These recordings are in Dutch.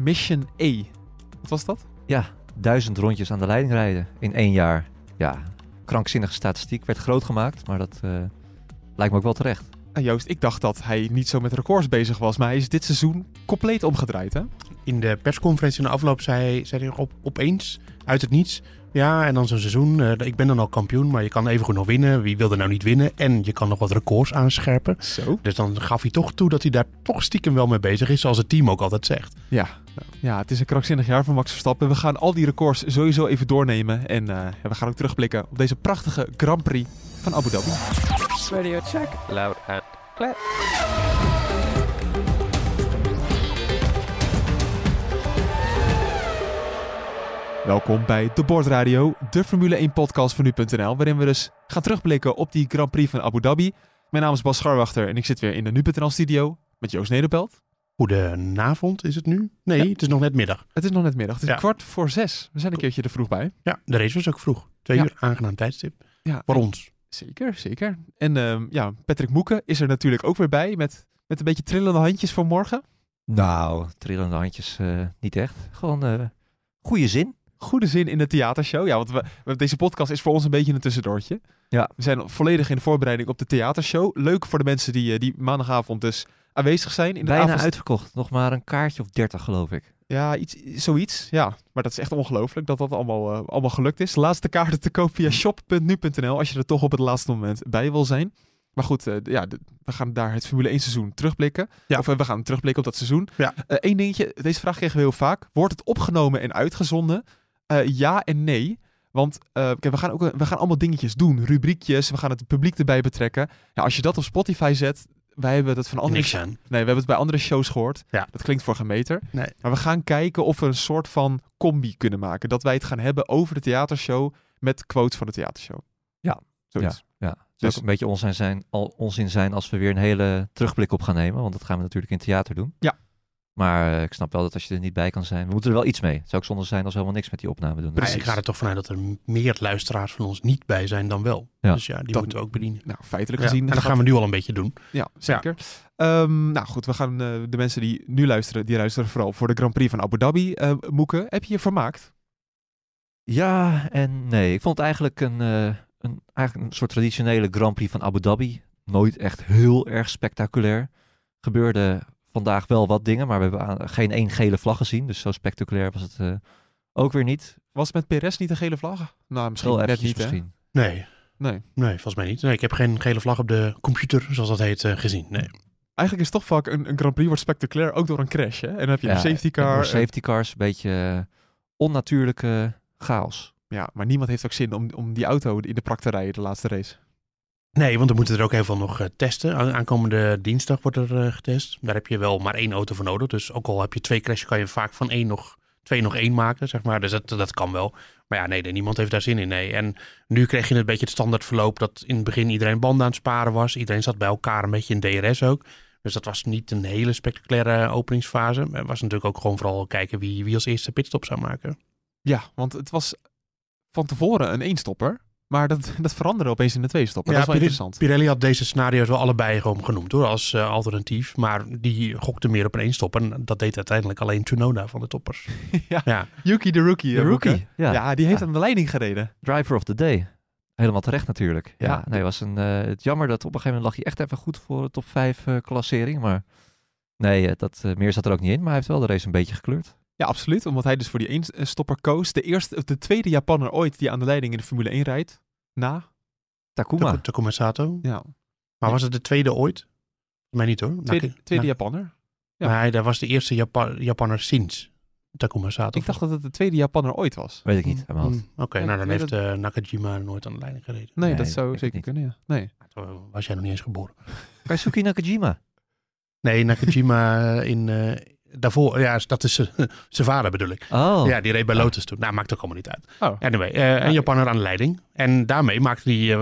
Mission E. Wat was dat? Ja, duizend rondjes aan de leiding rijden in één jaar. Ja, krankzinnige statistiek. Werd groot gemaakt, maar dat uh, lijkt me ook wel terecht. En Joost, ik dacht dat hij niet zo met records bezig was, maar hij is dit seizoen compleet omgedraaid, hè? In de persconferentie in de afloop zei, zei hij op, opeens, uit het niets... Ja, en dan zo'n seizoen. Uh, ik ben dan al kampioen, maar je kan even goed nog winnen. Wie wil er nou niet winnen? En je kan nog wat records aanscherpen. Zo. Dus dan gaf hij toch toe dat hij daar toch stiekem wel mee bezig is, zoals het team ook altijd zegt. Ja, ja het is een krankzinnig jaar voor Max Verstappen. We gaan al die records sowieso even doornemen. En uh, we gaan ook terugblikken op deze prachtige Grand Prix van Abu Dhabi. Radio check. Loud and clear. Welkom bij De Bordradio, de Formule 1 podcast van nu.nl, waarin we dus gaan terugblikken op die Grand Prix van Abu Dhabi. Mijn naam is Bas Scharwachter en ik zit weer in de nu.nl studio met Joost Nederpelt. Goedenavond is het nu? Nee, ja. het is nog net middag. Het is nog net middag. Het is ja. kwart voor zes. We zijn een keertje er vroeg bij. Ja, de race was ook vroeg. Twee ja. uur, aangenaam tijdstip. Ja, voor ons. Zeker, zeker. En uh, ja, Patrick Moeken is er natuurlijk ook weer bij met, met een beetje trillende handjes voor morgen. Nou, trillende handjes uh, niet echt. Gewoon uh, goede zin goede zin in de theatershow. Ja, want we, deze podcast is voor ons een beetje een tussendoortje. Ja. We zijn volledig in de voorbereiding op de theatershow. Leuk voor de mensen die, die maandagavond dus aanwezig zijn. In Bijna avond... uitverkocht. Nog maar een kaartje of 30 geloof ik. Ja, iets, zoiets. Ja, maar dat is echt ongelooflijk dat dat allemaal, uh, allemaal gelukt is. Laatste kaarten te koop via shop.nu.nl als je er toch op het laatste moment bij wil zijn. Maar goed, uh, ja, we gaan daar het Formule 1 seizoen terugblikken. Ja. Of uh, we gaan terugblikken op dat seizoen. Ja. Eén dingetje, deze vraag kregen we heel vaak. Wordt het opgenomen en uitgezonden? Ja en nee. Want uh, we, gaan ook, we gaan allemaal dingetjes doen. Rubriekjes, we gaan het publiek erbij betrekken. Ja, als je dat op Spotify zet, wij hebben dat van andere... Niks aan. Nee, we hebben het bij andere shows gehoord. Ja. Dat klinkt voor geen meter. Nee. Maar we gaan kijken of we een soort van combi kunnen maken. Dat wij het gaan hebben over de theatershow met quotes van de theatershow. Ja. Zoiets. Ja, ja. Dus ook een beetje onzin zijn, al, onzin zijn als we weer een hele terugblik op gaan nemen. Want dat gaan we natuurlijk in theater doen. Ja. Maar uh, ik snap wel dat als je er niet bij kan zijn, we moeten er wel iets mee. Het zou ook zonde zijn als we helemaal niks met die opname doen. Maar ik ga er toch vanuit dat er meer luisteraars van ons niet bij zijn dan wel. Ja. Dus ja, die Dat- moeten we ook bedienen. Nou, feitelijk Ja, gezien... en dat gaan we nu al een beetje doen. Ja, zeker. Ehm, nou goed, we gaan eh, de mensen die nu luisteren, die luisteren vooral voor de Grand Prix van Abu Dhabi. Eh Moeke, heb je je vermaakt? Ja en nee. Ik vond het eigenlijk een, eh, een, eigenlijk een soort traditionele Grand Prix van Abu Dhabi. Nooit echt heel erg spectaculair. Gebeurde vandaag wel wat dingen, maar we hebben aan- geen één gele vlag gezien. Dus zo spectaculair was het eh, ook weer niet. Was het met Perez niet een gele vlag? Nou, misschien Heel net niet, hè? Nee, Nee. nee, volgens mij niet. Nee, ik heb geen gele vlag op de computer, zoals dat heet, eh, gezien. Nee. Eigenlijk is toch vaak een, een Grand Prix wordt spectaculair ook door een crash, hè? En dan heb je Ja, een safety car. door safety cars, een beetje eh, onnatuurlijke chaos. ja, maar niemand heeft ook zin om, om die auto in de prak te rijden, de laatste race. Nee, want we moeten er ook heel veel nog eh, testen. Aan- Aankomende dinsdag wordt er eh, getest. Daar heb je wel maar één auto voor nodig. Dus ook al heb je twee crashes, kan je vaak van één nog twee nog één maken, zeg maar. Dus dat, dat kan wel. Maar ja, nee, niemand heeft daar zin in. Nee. En nu kreeg je een beetje het standaard verloop dat in het begin iedereen banden aan het sparen was. Iedereen zat bij elkaar een beetje in DRS ook. Dus dat was niet een hele spectaculaire openingsfase. Het was natuurlijk ook gewoon vooral kijken wie, wie als eerste pitstop zou maken. Ja, want het was van tevoren een eenstopper. Maar dat, dat veranderde opeens in de tweestopper. Ja, dat is wel Pirelli- interessant. Pirelli had deze scenario's wel allebei gewoon genoemd hoor, als eh, alternatief. Maar die gokte meer op een eenstopper. En dat deed uiteindelijk alleen Tsunoda van de toppers. Ja. ja. Yuki de rookie. De rookie, ja. Ja, die heeft Ja. aan de leiding gereden. Driver of the day. Helemaal terecht natuurlijk. Ja, Ja. nee, was een, eh, het jammer dat op een gegeven moment lag hij echt even goed voor de top 5 eh, klassering. Maar nee, dat, meer zat er ook niet in. Maar hij heeft wel de race een beetje gekleurd. Ja, absoluut. Omdat hij dus voor die eenstopper koos. De, eerste, of de tweede Japanner ooit die aan de leiding in de Formule 1 rijdt. Na. Takuma. Taku- Takuma Sato. Ja, Maar was het de tweede ooit? Mij niet hoor. tweede, Naki- tweede Na- Japanner. ja. Maar hij, dat was de eerste Japa Japanner sinds Takuma Sato. Ik dacht dat het de tweede Japanner ooit was. Weet ik niet. Hmm, hand. Oké, Ja, nou dan nee, heeft eh, Nakajima nooit aan de leiding gereden. Nee, Nee, dat zou zeker niet. kunnen, ja. Nee. Toen was jij nog niet eens geboren. Kaisuke Nakajima. Nee, Nakajima eh, in, eh, daarvoor, ja, dat is zijn- vader bedoel ik. Oh, Ja, die reed bij Lotus toen. Nou, maakt ook allemaal niet uit. Oh. Anyway, eh, een Japanner aan de leiding. En daarmee maakte die eh,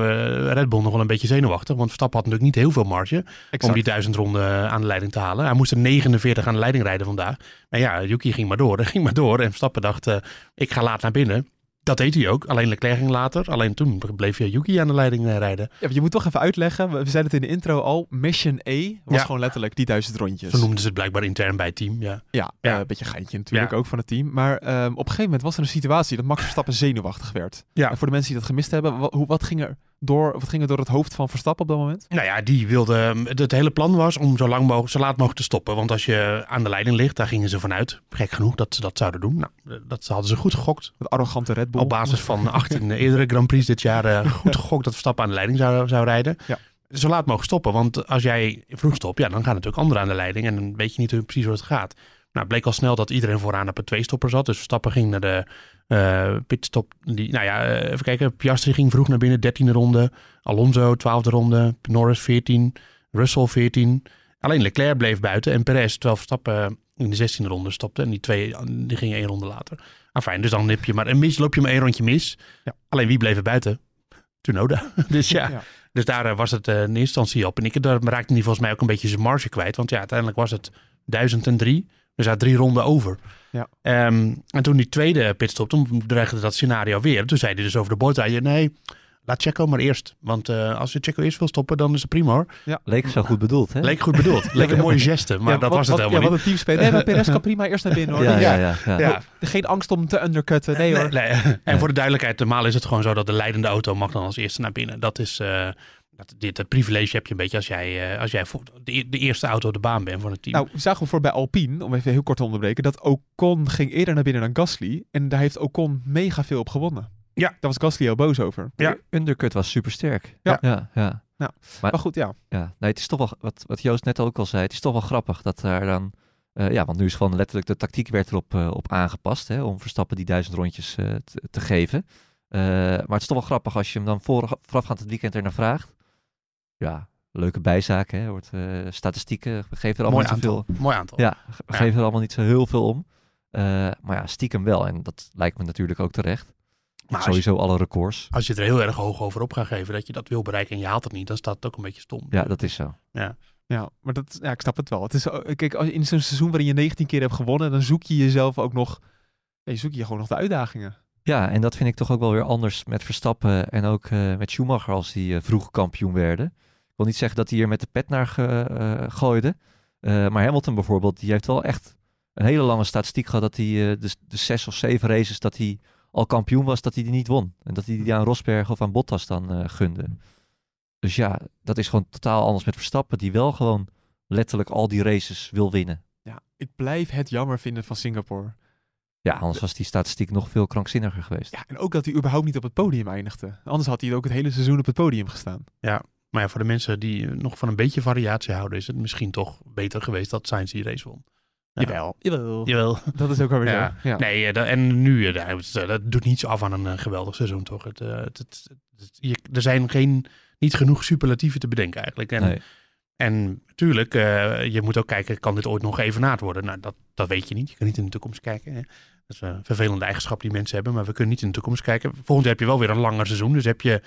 Red Bull nog wel een beetje zenuwachtig. Want Verstappen had natuurlijk niet heel veel marge om die duizend ronden aan de leiding te halen. Hij moest er 49 aan de leiding rijden vandaag. Maar ja, Yuki ging maar door. ging maar door. En Verstappen dacht, eh, ik ga laat naar binnen. Dat deed hij ook. Alleen Leclerc ging later. Alleen toen bleef je Yuki aan de leiding eh, rijden. Ja, je moet toch even uitleggen. We zeiden het in de intro al. Mission A was Ja. gewoon letterlijk die duizend rondjes. Zo noemden ze het blijkbaar intern bij het team. Ja. Ja, Ja. eh, een beetje geintje natuurlijk Ja. ook van het team. Maar ehm, op een gegeven moment was er een situatie dat Max Verstappen zenuwachtig werd. Ja. En voor de mensen die dat gemist hebben, hoe, wat, ging er door, wat ging er door het hoofd van Verstappen op dat moment? Nou ja, die wilde. Het hele plan was om zo lang mogelijk, zo laat mogelijk te stoppen. Want als je aan de leiding ligt, daar gingen ze vanuit. Gek genoeg dat ze dat zouden doen. Nou, dat hadden ze goed gegokt. Dat arrogante Red Bull. Op basis van 18 eerdere Grand Prix dit jaar eh, goed gegokt dat Verstappen aan de leiding zou, zou rijden. Ja. Zo laat mogelijk stoppen. Want als jij vroeg stopt, ja, dan gaan natuurlijk anderen aan de leiding. En dan weet je niet hoe- precies hoe het gaat. Nou, het bleek al snel dat iedereen vooraan op een twee-stopper zat. Dus Verstappen ging naar de eh, pitstop. Die, nou ja, eh, even kijken. Piastri ging vroeg naar binnen, 13e ronde. Alonso, 12e ronde. Norris, 14. Russell, 14. Alleen Leclerc bleef buiten. En Perez, terwijl Verstappen in de 16e ronde stopte. En die twee die gingen één ronde later. Enfin, dus dan heb je maar een mis, loop je maar één rondje mis. Ja. Alleen wie bleef er buiten? Tsunoda. dus ja, Ja. dus daar eh, was het in eerste instantie op. En ik daar raakte hij volgens mij ook een beetje zijn marge kwijt. Want ja, uiteindelijk was het 1003. Dus hij had drie ronden over. Ja. Ehm, en toen die tweede pitstop, toen dreigde dat scenario weer. Toen zei hij dus over de boordradio, nee, laat Checo maar eerst. Want eh, als je Checo eerst wil stoppen, dan is het prima hoor. leek zo goed bedoeld, hè? Leek goed bedoeld. Leek een mooie geste, maar Ja, dat wat- was het wat- helemaal ja, niet. wat een teamspeler. Nee, maar Perez kan prima eerst naar binnen hoor. ja, Ja. ja, ja, ja. Ja. Geen angst om te undercutten. Nee hoor. Nee, nee. En voor de duidelijkheid, normaal is het gewoon zo dat de leidende auto mag dan als eerste naar binnen. Dat is, eh, dat, dit het privilege heb je een beetje als jij, eh, als jij voor de, e- de eerste auto op de baan bent van het team. Nou, we zagen we voor bij Alpine, om even heel kort te onderbreken, dat Ocon ging eerder naar binnen dan Gasly. En daar heeft Ocon mega veel op gewonnen. Ja. Daar was Gasly heel boos over. Ja. De undercut was super sterk. Ja. ja, ja. Maar goed, ja. Ja, nee, het is toch wel, wat, wat Joost net ook al zei, het is toch wel grappig dat daar dan, eh, ja, want nu is gewoon letterlijk de tactiek werd erop eh, op aangepast, hè, om Verstappen die duizend rondjes eh, te, te geven. Eh, maar het is toch wel grappig als je hem dan voor, voorafgaand het weekend er naar vraagt. Ja, leuke bijzaken, hè, wordt, eh, statistieken, we geven er allemaal Mooi niet zoveel. aantal. Mooi aantal. Ja, we Ja. geven er allemaal niet zo heel veel om. Eh, maar ja, stiekem wel, en dat lijkt me natuurlijk ook terecht. Maar je, Sowieso alle records. als je er heel erg hoog over op gaat geven dat je dat wil bereiken en je haalt het niet, dan staat het ook een beetje stom. Ja, dat is zo. Ja, maar dat, ja, ik snap het wel. Het is, eh, kijk, als in zo'n seizoen waarin je 19 keer hebt gewonnen, dan zoek je jezelf ook nog, ja, je zoek je gewoon nog de uitdagingen. Ja, en dat vind ik toch ook wel weer anders met Verstappen en ook eh, met Schumacher als die vroeg kampioen werden. Ik wil niet zeggen dat hij hier met de pet naar ge- eh, gooide. Eh, maar Hamilton bijvoorbeeld, die heeft wel echt een hele lange statistiek gehad dat hij eh, de, de zes of zeven races dat hij al kampioen was, dat hij die niet won. En dat hij die aan Rosberg of aan Bottas dan eh, gunde. Dus ja, dat is gewoon totaal anders met Verstappen, die wel gewoon letterlijk al die races wil winnen. Ja, ik blijf het jammer vinden van Singapore. Ja, anders was die statistiek nog veel krankzinniger geweest. Ja, en ook dat hij überhaupt niet op het podium eindigde. Anders had hij ook het hele seizoen op het podium gestaan. Maar ja, voor de mensen die nog van een beetje variatie houden, is het misschien toch beter geweest dat Sainz die race won. Ja. Jawel, jawel. Jawel. Dat is ook alweer Ja. zo. Ja. Nee, dat- en nu, eh, eh, dat doet niets af aan een eh, geweldig seizoen, toch? Het, het, het- het- je- er zijn geen, niet genoeg superlatieven te bedenken eigenlijk. En, Nee. en natuurlijk, eh, je moet ook kijken, kan dit ooit nog evenaard worden? Nou, dat, dat weet je niet. Je kan niet in de toekomst kijken. Hè? Dat is een vervelende eigenschap die mensen hebben, maar we kunnen niet in de toekomst kijken. Volgend jaar heb je wel weer een langer seizoen, dus heb je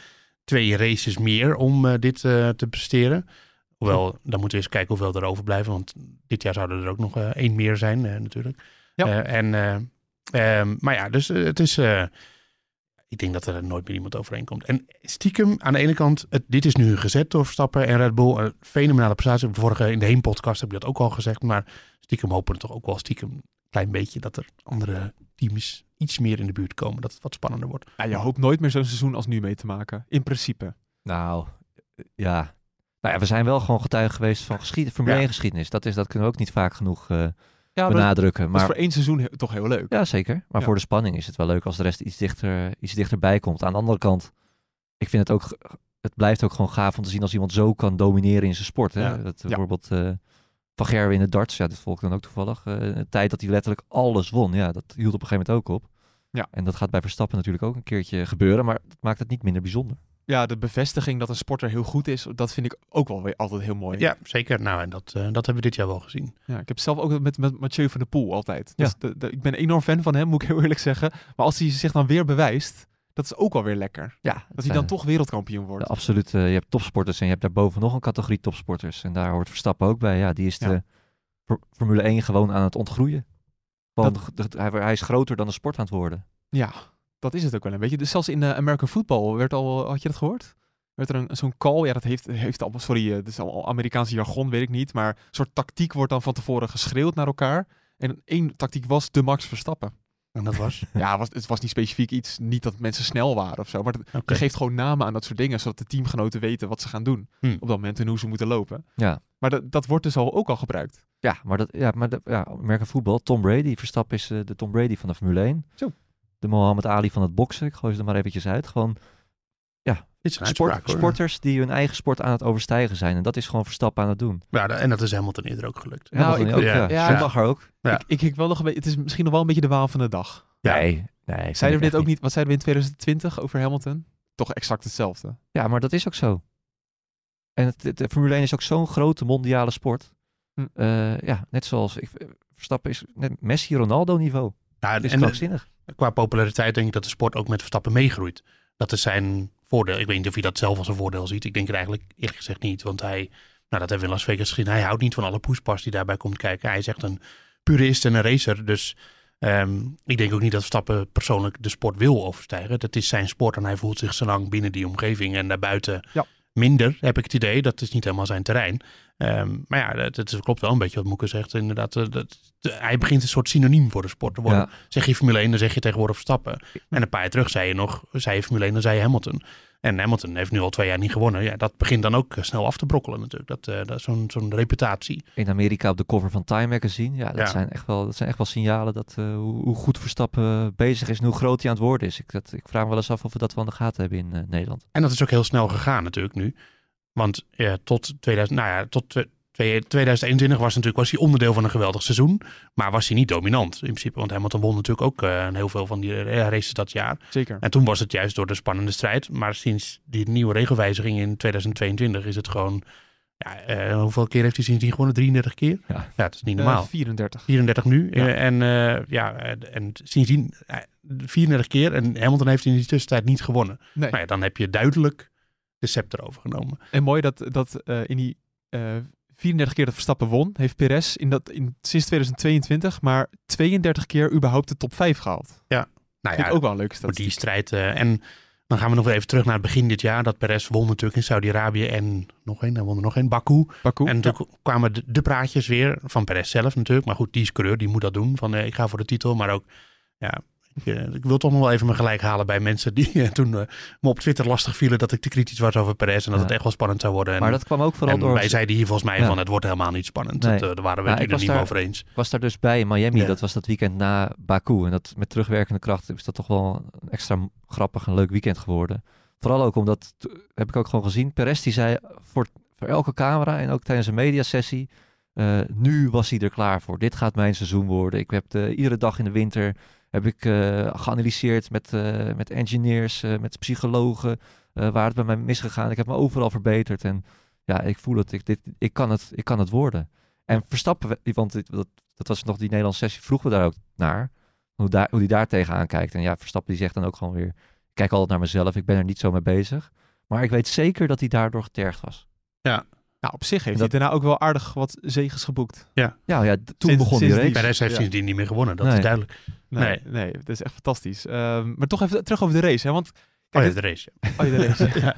twee races meer om eh, dit eh, te presteren. Hoewel, dan moeten we eens kijken hoeveel er overblijven, want dit jaar zouden er ook nog eh, één meer zijn natuurlijk. Ja. En, eh, ehm, maar ja, dus het is... ik denk dat er nooit meer iemand overheen komt. En stiekem, aan de ene kant, het, dit is nu gezet door Verstappen en Red Bull. Een fenomenale prestatie. Vorige, in de Heen-podcast heb je dat ook al gezegd. Maar stiekem hopen we toch ook wel stiekem klein beetje dat er andere teams iets meer in de buurt komen. Dat het wat spannender wordt. Ja, je hoopt nooit meer zo'n seizoen als nu mee te maken. In principe. Nou, eh, ja. Nou ja, we zijn wel gewoon getuige geweest van geschied, Formule Ja. 1 geschiedenis. Dat, is, dat kunnen we ook niet vaak genoeg eh, Ja, maar benadrukken. dat is Maar, voor één seizoen he- toch heel leuk. ja, zeker. Maar Ja. voor de spanning is het wel leuk als de rest iets, dichter, iets dichterbij komt. Aan de andere kant, ik vind het ook, het blijft ook gewoon gaaf om te zien als iemand zo kan domineren in zijn sport. Hè? Ja. Dat, bijvoorbeeld eh, Van Gerwen in de darts, ja, dat volg ik dan ook toevallig. Eh, een tijd dat hij letterlijk alles won, ja, dat hield op een gegeven moment ook op. Ja. En dat gaat bij Verstappen natuurlijk ook een keertje gebeuren, maar dat maakt het niet minder bijzonder. ja, de bevestiging dat een sporter heel goed is, dat vind ik ook wel weer altijd heel mooi. Ja, zeker. Nou, en dat, eh, dat hebben we dit jaar wel gezien. Ja, ik heb zelf ook met, met Mathieu van der Poel altijd. Ja. Dus de, de- ik ben enorm fan van hem, moet ik heel eerlijk zeggen. Maar als hij zich dan weer bewijst, dat is ook wel weer lekker. Ja, Dat hij dan toch wereldkampioen wordt. Absoluut. eh, je hebt topsporters en je hebt daarboven nog een categorie topsporters. En daar hoort Verstappen ook bij. Ja, die is de Ja. Formule 1 gewoon aan het ontgroeien. Want de- de- hij, hij is groter dan de sport aan het worden. Ja, dat is het ook wel een beetje. Dus zelfs in eh, American Football werd al, had je dat gehoord? Werd er een, zo'n call, ja dat heeft, heeft allemaal, sorry, eh, dit is allemaal Amerikaanse jargon, weet ik niet. Maar een soort tactiek wordt dan van tevoren geschreeuwd naar elkaar. En één tactiek was de Max Verstappen. En dat was? Ja, was, het was niet specifiek iets, niet dat mensen snel waren of zo. Maar het, geeft gewoon namen aan dat soort dingen, zodat de teamgenoten weten wat ze gaan doen. Hmm. Op dat moment en hoe ze moeten lopen. Ja. Maar dat, dat wordt dus al, ook al gebruikt. Ja, maar dat, ja, maar dat, ja, merk voetbal. Tom Brady, Verstappen is eh, de Tom Brady van de Formule 1. Zo. De Mohammed Ali van het boksen. Ik gooi ze er maar eventjes uit. Gewoon Dit is een sport, hoor. sporters die hun eigen sport aan het overstijgen zijn. En dat is gewoon Verstappen aan het doen. Ja, en dat is Hamilton eerder ook gelukt. Nou, Hamilton ik- ook, ja, ja. ja. Schumacher ook. Ja. Ik, ik, ik wel nog een beetje, het is misschien nog wel een beetje de waan van de dag. Ja. Nee, nee. Zeiden we dit ook niet, wat zeiden we in 2020 over Hamilton? Toch exact hetzelfde. Ja, maar dat is ook zo. En het, het- de Formule 1 is ook zo'n grote mondiale sport. Hm. Eh, ja, net zoals ik, Verstappen is net Messi, Ronaldo niveau. Ja, Dat is en eh, krankzinnig. qua populariteit denk ik dat de sport ook met Verstappen meegroeit. Dat is zijn voordeel. Ik weet niet of hij dat zelf als een voordeel ziet. Ik denk het eigenlijk eerlijk gezegd niet. Want hij, nou dat hebben we in Las Vegas gezien, hij houdt niet van alle poespas die daarbij komt kijken. Hij is echt een purist en een racer. Dus ehm, ik denk ook niet dat Verstappen persoonlijk de sport wil overstijgen. Dat is zijn sport en hij voelt zich zo lang binnen die omgeving en daarbuiten Ja. Minder, heb ik het idee. Dat is niet helemaal zijn terrein. Ehm, maar ja, het klopt wel een beetje wat Moeke zegt. Inderdaad, eh, dat, hij begint een soort synoniem voor de sport te worden. Ja. Zeg je Formule 1, dan zeg je tegenwoordig Verstappen. En een paar jaar terug zei je nog, zei je Formule 1, dan zei je Hamilton. En Hamilton heeft nu al twee jaar niet gewonnen. Ja, dat begint dan ook eh, snel af te brokkelen natuurlijk. Dat, eh, dat zo'n zo'n reputatie. In Amerika op de cover van Time Magazine. Ja, dat, Ja. Zijn, echt wel, dat zijn echt wel signalen dat eh, hoe, hoe goed Verstappen bezig is en hoe groot hij aan het worden is. Ik, dat, ik vraag me wel eens af of we dat wel in de gaten hebben in Nederland. En dat is ook heel snel gegaan natuurlijk nu. Want tot, 2000, nou ja, tot 2021 was, natuurlijk, was hij onderdeel van een geweldig seizoen. Maar was hij niet dominant in principe. Want Hamilton won natuurlijk ook eh, heel veel van die eh, races dat jaar. Zeker. En toen was het juist door de spannende strijd. Maar sinds die nieuwe regelwijziging in 2022 is het gewoon... Ja, eh, hoeveel keer heeft hij sindsdien gewonnen? 33 keer? Ja. het is niet normaal. Eh, 34. 34 nu. Ja. En eh, ja, en sindsdien eh, 34 keer. En Hamilton heeft in die tussentijd niet gewonnen. Nee. Nou ja, dan heb je duidelijk de scepter overgenomen. En mooi dat, dat eh, in die eh 34 keer dat Verstappen won, heeft Perez in dat, in, sinds 2022 maar 32 keer überhaupt de top 5 gehaald. Nou Vind ja, ook wel een leuke voor die strijd. eh, en dan gaan we nog even terug naar het begin dit jaar. Dat Perez won natuurlijk in Saudi-Arabië en nog één. Hij won er nog één, Baku. Baku. En Ja. toen kwamen de, de praatjes weer van Perez zelf natuurlijk. Maar goed, die is coureur, die moet dat doen. Van eh, ik ga voor de titel. Maar ook, ja, ik, ik wil toch nog wel even mijn gelijk halen bij mensen die eh, toen eh, me op Twitter lastig vielen dat ik te kritisch was over Perez. En dat Ja. het echt wel spannend zou worden. En, maar dat kwam ook vooral en door... wij zeiden hier volgens mij Ja. van het wordt helemaal niet spannend. Nee. Dat, eh, daar waren we Nou, het unaniem daar- over eens. Ik was daar dus bij in Miami. Ja. Dat was dat weekend na Baku. En dat met terugwerkende kracht is dat toch wel een extra grappig en leuk weekend geworden. Vooral ook omdat, heb ik ook gewoon gezien, Perez die zei voor, voor elke camera en ook tijdens een mediasessie, nu was hij er klaar voor. Dit gaat mijn seizoen worden. Ik heb de, iedere dag in de winter heb ik eh, geanalyseerd met, eh, met engineers, eh, met psychologen, waar het bij mij misgegaan. Ik heb me overal verbeterd en ja, ik voel het. Ik, dit, ik, kan, het ik kan het worden. En Verstappen, want dit, dat, dat was nog die Nederlandse sessie, vroegen we daar ook naar. Hoe, daar, hoe die daar tegenaan kijkt. En ja, Verstappen die zegt dan ook gewoon weer, kijk altijd naar mezelf, ik ben er niet zo mee bezig. Maar ik weet zeker dat hij daardoor getergd was. Nou, op zich heeft Dat- hij daarna ook wel aardig wat zegens geboekt. Ja, ja d- toen Sinds- begon die sinds die- race. Perez heeft Ja. sindsdien niet meer gewonnen, dat Nee. is duidelijk. Nee, Nee. nee. dat is echt fantastisch. Ehm, maar toch even terug over de race. Hè? Want, Oh kijk, ja, dit- de race. ja. oh, ja, de race. Ja.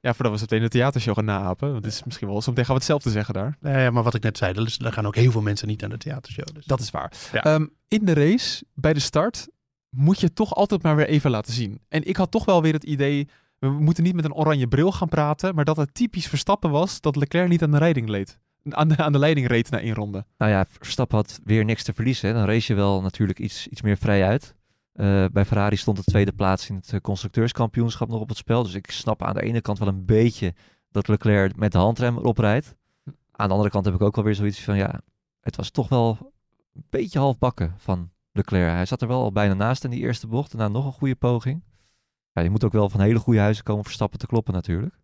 ja, voordat we zo meteen de theatershow gaan naapen. Want het is misschien wel, zometeen gaan we hetzelfde zeggen daar. Nee, ja, maar wat ik net zei, er is- er gaan ook heel veel mensen niet aan de theatershow. Dus. Dat is waar. Ja. Ehm, in de race, bij de start, moet je het toch altijd maar weer even laten zien. En ik had toch wel weer het idee, we moeten niet met een oranje bril gaan praten, maar dat het typisch Verstappen was dat Leclerc niet aan de, leiding leed. Aan de, aan de leiding reed na één ronde. Nou ja, Verstappen had weer niks te verliezen. Dan race je wel natuurlijk iets, iets meer vrij uit. Eh, bij Ferrari stond de tweede plaats in het eh, constructeurskampioenschap nog op het spel. Dus ik snap aan de ene kant wel een beetje dat Leclerc met de handrem erop rijdt. Aan de andere kant heb ik ook wel weer zoiets van, ja, het was toch wel een beetje half bakken van Leclerc. Hij zat er wel al bijna naast in die eerste bocht. Daarna nog een goede poging. Ja, je moet ook wel van hele goede huizen komen voor stappen te kloppen natuurlijk.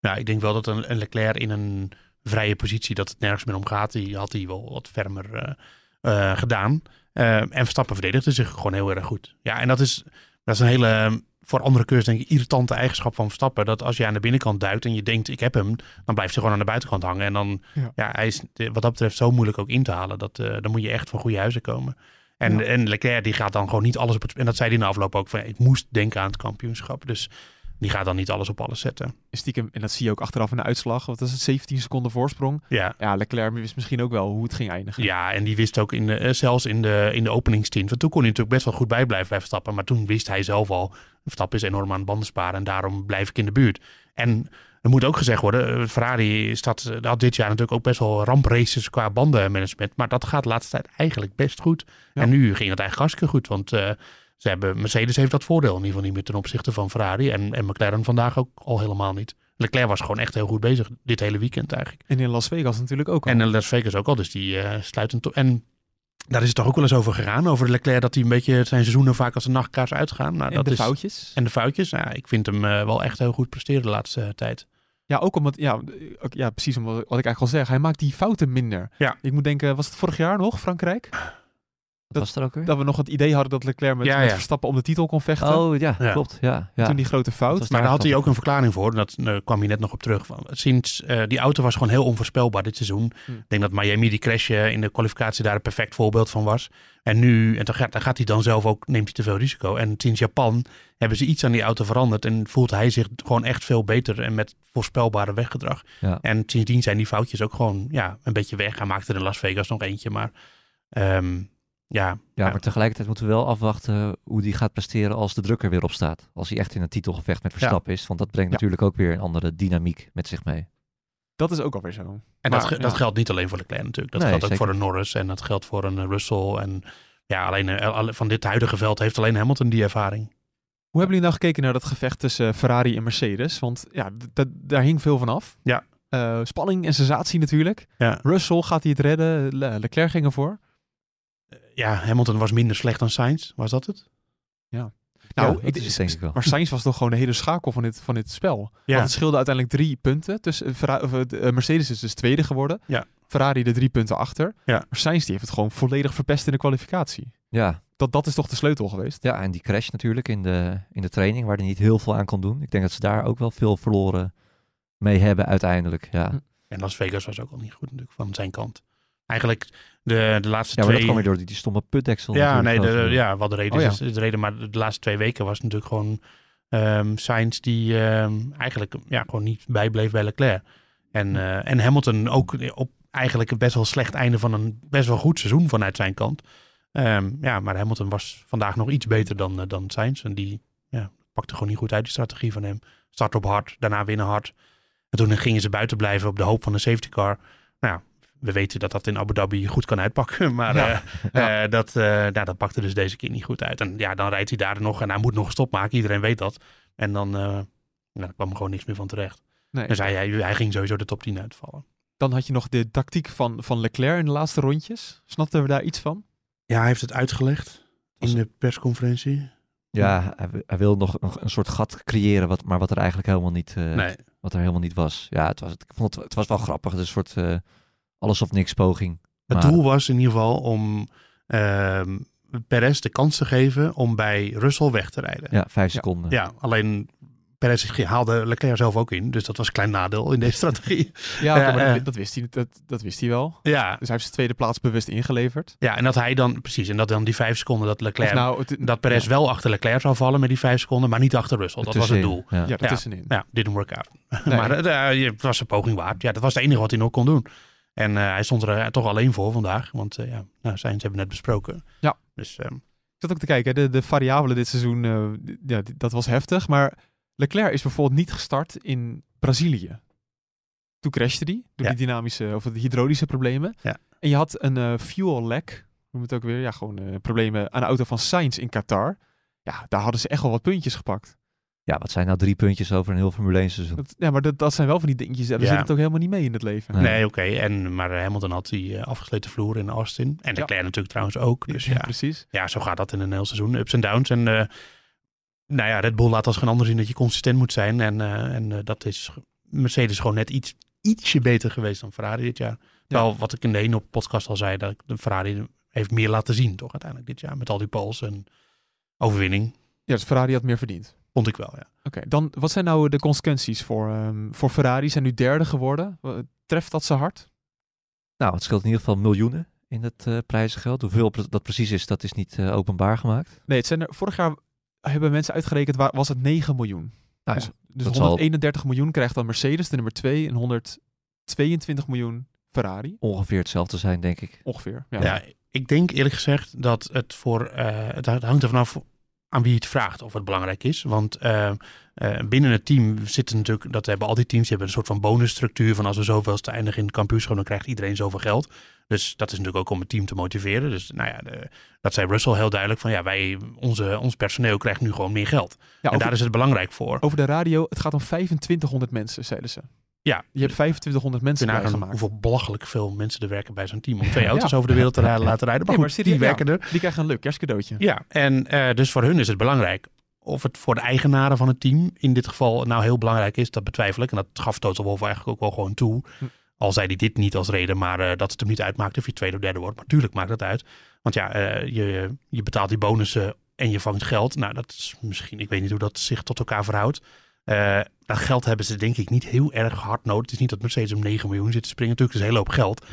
Ja, ik denk wel dat een, een Leclerc in een vrije positie, dat het nergens meer om gaat, die had hij wel wat fermer eh, eh, gedaan. Eh, en Verstappen verdedigde zich gewoon heel erg goed. Ja, en dat is, dat is een hele, voor andere coureurs denk ik, irritante eigenschap van Verstappen. Dat als je aan de binnenkant duikt en je denkt, ik heb hem, dan blijft hij gewoon aan de buitenkant hangen. En dan, Ja. ja, hij is wat dat betreft zo moeilijk ook in te halen. Dat, eh, dan moet je echt van goede huizen komen. En, Ja. en Leclerc die gaat dan gewoon niet alles op het... En dat zei hij in de afloop ook, van, ik moest denken aan het kampioenschap. Dus die gaat dan niet alles op alles zetten. Stiekem, en dat zie je ook achteraf in de uitslag. Wat is het? 17 seconden voorsprong. Ja, Ja, Leclerc wist misschien ook wel hoe het ging eindigen. Ja, en die wist ook in de, eh, zelfs in de, in de openingstint. Want toen kon hij natuurlijk best wel goed bijblijven bij Verstappen. Maar toen wist hij zelf al, Verstappen is enorm aan banden sparen. En daarom blijf ik in de buurt. En er moet ook gezegd worden, eh, Ferrari staat, eh, had dit jaar natuurlijk ook best wel rampraces qua bandenmanagement. Maar dat gaat de laatste tijd eigenlijk best goed. Ja. En nu ging het eigenlijk hartstikke goed. Want eh, ze hebben, Mercedes heeft dat voordeel in ieder geval niet meer ten opzichte van Ferrari. En, en McLaren vandaag ook al helemaal niet. Leclerc was gewoon echt heel goed bezig dit hele weekend eigenlijk. En in Las Vegas natuurlijk ook al. En in Las Vegas ook al, dus die eh sluiten to- En daar is het toch ook wel eens over gegaan, over Leclerc, dat hij een beetje zijn seizoenen vaak als een nachtkaars uitgaan. Nou, en dat de is, foutjes. En de foutjes. Nou, ik vind hem wel echt heel goed presteren de laatste tijd. Ja, ook omdat, ja, ook- ja precies omdat, wat ik eigenlijk al zeg. Hij maakt die fouten minder. Ja. Ik moet denken, was het vorig jaar nog, Frankrijk? Wat was er ook weer? Dat we nog het idee hadden dat Leclerc met, Ja, met ja. Verstappen om de titel kon vechten. Oh ja, Ja. klopt. Ja, En ja. Toen die grote fout. was Maar daar had hij ook een verklaring voor. Dat daar kwam hij net nog op terug. Van, sinds eh, die auto was gewoon heel onvoorspelbaar dit seizoen. Hm. Ik denk dat Miami die crash eh, in de kwalificatie daar een perfect voorbeeld van was. En nu, en dan gaat, dan gaat hij dan zelf ook, neemt hij te veel risico. En sinds Japan hebben ze iets aan die auto veranderd. En voelt hij zich gewoon echt veel beter en met voorspelbare weggedrag. Ja. En sindsdien zijn die foutjes ook gewoon ja, een beetje weg. Hij maakte er in Las Vegas nog eentje, maar ehm, ja, Ja, maar tegelijkertijd moeten we wel afwachten hoe die gaat presteren als de druk er weer op staat. Als hij echt in een titelgevecht met Verstappen is. Want dat brengt Ja. natuurlijk ook weer een andere dynamiek met zich mee. Dat is ook alweer zo. En Maar, dat, ge- ja. dat geldt niet alleen voor Leclerc natuurlijk. Dat Nee, geldt ook zeker. voor een Norris en dat geldt voor een eh, Russell. En ja, alleen eh, alle- van dit huidige veld heeft alleen Hamilton die ervaring. Hoe hebben jullie nou gekeken naar dat gevecht tussen Ferrari en Mercedes? Want ja, daar hing veel van af. Ja. Eh, spanning en sensatie natuurlijk. Ja. Russell gaat hij het redden. Le- Leclerc ging ervoor. Ja, Hamilton was minder slecht dan Sainz. Was dat het? Nou, Ja, dat is het denk ik wel. Maar Sainz was toch gewoon de hele schakel van dit, van dit spel. Ja. Want het scheelde uiteindelijk drie punten. Dus Ferrari, of, eh, Mercedes is dus tweede geworden. Ja. Ferrari de drie punten achter. Ja. Maar Sainz die heeft het gewoon volledig verpest in de kwalificatie. Ja, Dat, dat is toch de sleutel geweest? ja, en die crash natuurlijk in de, in de training, waar hij niet heel veel aan kon doen. Ik denk dat ze daar ook wel veel verloren mee hebben uiteindelijk. Ja, Hm. En Las Vegas was ook al niet goed natuurlijk van zijn kant. Eigenlijk de, de laatste ja maar twee... dat kwam weer door die, die stomme putdeksel. Ja, nee, de, groot. ja, wat de reden Oh, ja. is, is de reden. Maar de, laatste twee weken was natuurlijk gewoon ehm Sainz die ehm, eigenlijk ja, gewoon niet bijbleef bij Leclerc. En, eh, en Hamilton ook op eigenlijk een best wel slecht einde van een best wel goed seizoen vanuit zijn kant. Ehm, ja, maar Hamilton was vandaag nog iets beter dan, eh, dan Sainz. En die ja, pakte gewoon niet goed uit die strategie van hem. Start op hard, daarna winnen hard. En toen gingen ze buiten blijven op de hoop van een safety car. Nou ja, we weten dat dat in Abu Dhabi goed kan uitpakken. Maar Ja. eh, Ja. eh, dat, eh, nou, dat pakte dus deze keer niet goed uit. En ja, dan rijdt hij daar nog en hij moet nog een stop maken. Iedereen weet dat. En dan eh, nou, kwam er gewoon niks meer van terecht. Nee. Dus hij, hij, hij ging sowieso de top 10 uitvallen. Dan had je nog de tactiek van, van Leclerc in de laatste rondjes. Snapten we daar iets van? Ja, hij heeft het uitgelegd in de persconferentie. Ja, hij, wi- hij wil nog een, een soort gat creëren, wat, maar wat er eigenlijk helemaal niet, eh, Nee, wat er helemaal niet was. Ja, het was, ik vond het, het was wel grappig. Het is een soort eh, alles of niks poging. het Maar- doel was in ieder geval om ehm Perez de kans te geven om bij Russell weg te rijden. Ja, vijf seconden. Ja, alleen Perez haalde Leclerc zelf ook in. Dus dat was een klein nadeel in deze strategie. Ja, oké, maar dat, eh. dat, wist hij, dat, dat wist hij wel. ja, Dus hij heeft zijn tweede plaats bewust ingeleverd. ja, en dat hij dan, precies, en dat dan die vijf seconden dat Leclerc, nou, het, dat Perez ja, wel achter Leclerc zou vallen met die vijf seconden, maar niet achter Russell. Dat was het doel. Ja. Ja, Ja. daartussenin. Ja, didn't work out. Nee. maar eh, eh, het was een poging waard. Ja, dat was het enige wat hij nog kon doen. En eh, hij stond er eh, toch alleen voor vandaag. Want eh, ja, nou, Sainz hebben we net besproken. Ja. Dus ehm, Ik zat ook te kijken, de, de variabelen dit seizoen, ja, dat was heftig. Maar Leclerc is bijvoorbeeld niet gestart in Brazilië. Toen crashte hij door Ja. die dynamische of de hydraulische problemen. Ja. En je had een eh, fuel lek, noem het ook weer, ja, gewoon problemen aan de auto van Sainz in Qatar. Ja, daar hadden ze echt wel wat puntjes gepakt. Ja, wat zijn nou drie puntjes over een heel Formule 1 seizoen? Dat, ja, maar dat, dat zijn wel van die dingetjes, en we Ja. zitten het ook helemaal niet mee in het leven. Nee. nee, oké. En Maar Hamilton had die eh, afgesleten vloer in Austin. En Leclerc natuurlijk trouwens ook. Dus ja, precies. ja, zo gaat dat in een heel seizoen. Ups en downs. En eh, Nou ja, Red Bull laat als geen ander zien dat je consistent moet zijn. En, eh, en eh, dat is Mercedes gewoon net iets, ietsje beter geweest dan Ferrari dit jaar. Terwijl wat ik in de ene podcast al zei, dat de Ferrari heeft meer laten zien, toch uiteindelijk dit jaar. Met al die poles en overwinning. Ja, dus Ferrari had meer verdiend. Vond ik wel, ja. Oké, dan wat zijn nou de consequenties voor, ehm, voor Ferrari? Zijn nu derde geworden. Treft dat ze hard? Nou, het scheelt in ieder geval miljoenen in het eh prijzengeld. Hoeveel dat precies is, dat is niet eh, openbaar gemaakt. Nee, het zijn er, vorig jaar hebben mensen uitgerekend, wa- was het 9 miljoen. Nou dus ja, dus dat zal- 131 miljoen krijgt dan Mercedes, de nummer 2, en 122 miljoen Ferrari. ongeveer hetzelfde zijn, denk ik. Ongeveer. Ja. Ja. ik denk eerlijk gezegd dat het voor. eh, het hangt er vanaf aan wie het vraagt of het belangrijk is. Want eh, eh, binnen het team zitten natuurlijk. Dat hebben al die teams. Die hebben een soort van bonusstructuur. Van als we zoveelste eindigen in het kampioenschap. dan krijgt iedereen zoveel geld. Dus dat is natuurlijk ook om het team te motiveren. Dus nou ja, de, dat zei Russell heel duidelijk. Van ja, wij, onze, ons personeel krijgt nu gewoon meer geld. Ja, en over, daar is het belangrijk voor. over de radio, het gaat om 2500 mensen, zeiden ze. Ja, Je hebt 2500 mensen nagaan bijgemaakt. hoeveel belachelijk veel mensen er werken bij zo'n team. Om twee auto's over de wereld te rijden, laten rijden. Maar, Nee, goed, die ja. werken er. Die krijgen een leuk kerstcadeautje. Ja, en eh, dus voor hun is het belangrijk. Of het voor de eigenaren van het team in dit geval nou heel belangrijk is, dat betwijfel ik. En dat gaf Total Wolff eigenlijk ook wel gewoon toe. Hm. Al zei hij dit niet als reden, maar eh, dat het hem niet uitmaakt of je tweede of derde wordt. Maar natuurlijk maakt dat uit. Want ja, eh, je, je betaalt die bonussen en je vangt geld. Nou, dat is misschien, ik weet niet hoe dat zich tot elkaar verhoudt. Eh, dat geld hebben ze denk ik niet heel erg hard nodig. Het is niet dat Mercedes om 9 miljoen zit te springen. Natuurlijk is een hele hoop geld.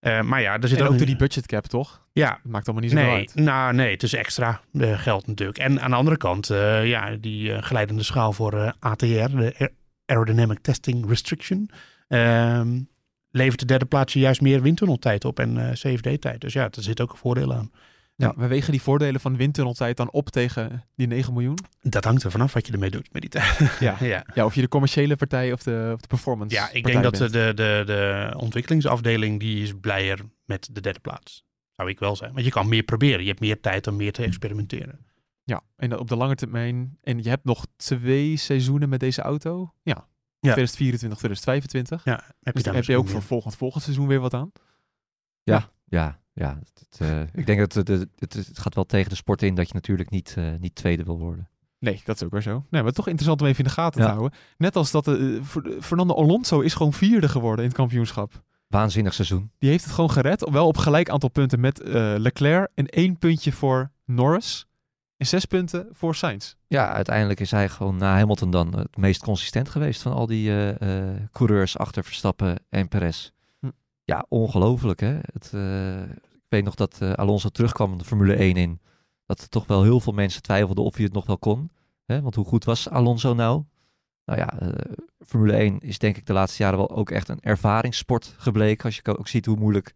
Eh, maar ja, er zit En ook door die budgetcap, toch? Ja, Dat maakt allemaal niet zoveel Nee, uit. nou nee, het is extra eh, geld natuurlijk. En aan de andere kant, ja, die geleidende schaal voor ATR, de Aer- Aerodynamic Testing Restriction, ehm, levert de derde plaatsje juist meer windtunneltijd op en CFD-tijd. Dus ja, er zit ook een voordeel aan. Ja, we wegen die voordelen van windtunneltijd dan op tegen die 9 miljoen. Dat hangt er vanaf wat je ermee doet met die tijd. Ja. ja. Ja, of je de commerciële partij of de, of de performance ja, ik denk dat de, bent. de, de, de ontwikkelingsafdeling die is blijer met de derde plaats. Zou ik wel zijn. Want je kan meer proberen. Je hebt meer tijd om meer te experimenteren. Ja, en op de lange termijn. En je hebt nog twee seizoenen met deze auto. Ja, 2024, 2025. Ja, heb je, Dus daar heb je ook voor volgend, volgend seizoen weer wat aan. Ja, ja. Het, het, eh, ik denk dat het, het, het, gaat wel tegen de sport in dat je natuurlijk niet, eh, niet tweede wil worden. Nee, dat is ook weer zo. Nee, maar toch interessant om even in de gaten Ja. te houden. Net als dat eh, Fer- Fernando Alonso is gewoon vierde geworden in het kampioenschap. Waanzinnig seizoen. Die heeft het gewoon gered. Wel op gelijk aantal punten met Leclerc. En één puntje voor Norris. En zes punten voor Sainz. Ja, uiteindelijk is hij gewoon na Hamilton dan het meest consistent geweest van al die coureurs achter Verstappen en Perez. Hm. Ja, ongelooflijk hè. Het, weet nog dat eh, Alonso terugkwam in de Formule 1 in. Dat er toch wel heel veel mensen twijfelden of hij het nog wel kon. Hè? Want hoe goed was Alonso nou? Nou ja, eh, Formule 1 is denk ik de laatste jaren wel ook echt een ervaringssport gebleken. Als je ook ziet hoe moeilijk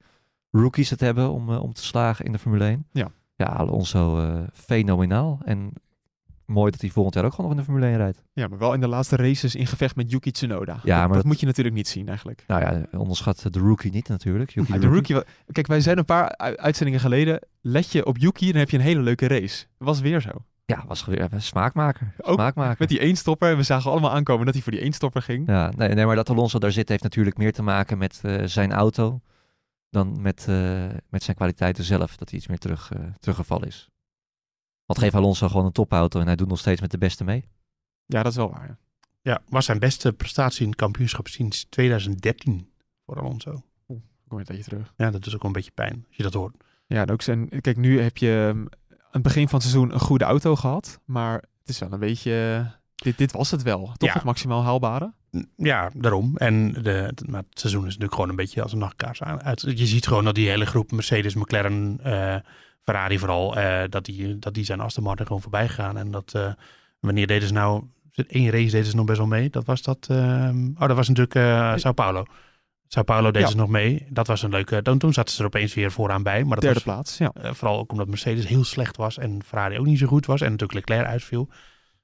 rookies het hebben om, eh, om te slagen in de Formule 1. Ja. Ja, Alonso fenomenaal. En mooi dat hij volgend jaar ook gewoon nog in de Formule 1 rijdt. Ja, maar wel in de laatste races in gevecht met Yuki Tsunoda. Ja, dat, maar dat dat- moet je natuurlijk niet zien eigenlijk. Nou ja, onderschat de rookie niet natuurlijk. Yuki Ja, de rookie, kijk, wij zijn een paar uitzendingen geleden. Let je op Yuki, dan heb je een hele leuke race. Was weer zo. Ja, was weer smaakmaker. Ook smaakmaker. Met die eenstopper. We zagen allemaal aankomen dat hij voor die eenstopper ging. Ja, nee, nee, maar dat Alonso daar zit heeft natuurlijk meer te maken met eh, zijn auto dan met, eh, met zijn kwaliteiten zelf. Dat hij iets meer terug, eh, teruggevallen is. Want geef Alonso gewoon een topauto en hij doet nog steeds met de beste mee. Ja, dat is wel waar. ja. Ja, was zijn beste prestatie in het kampioenschap sinds 2013 voor Alonso. Kom weer een tijdje terug. Ja, dat is ook wel een beetje pijn als je dat hoort. Ja, en ook zijn. Kijk, nu heb je um, aan het begin van het seizoen een goede auto gehad. Maar het is wel een beetje. Dit, dit was het wel. Toch Ja. het maximaal haalbare? Ja, daarom. En de, het- maar het seizoen is natuurlijk gewoon een beetje als een nachtkaars aan- uit. Je ziet gewoon dat die hele groep Mercedes, McLaren, eh, Ferrari vooral, eh, dat, die, dat die zijn Aston Martin gewoon voorbij gaan. En dat, eh, wanneer deden ze nou, één race deden ze nog best wel mee. Dat was dat, ehm, oh dat was natuurlijk eh Sao Paulo. Sao Paulo deden Ja. ze nog mee. Dat was een leuke, dan, toen zaten ze er opeens weer vooraan bij. Maar dat Derde was, plaats. Ja. vooral ook omdat Mercedes heel slecht was en Ferrari ook niet zo goed was. En natuurlijk Leclerc uitviel.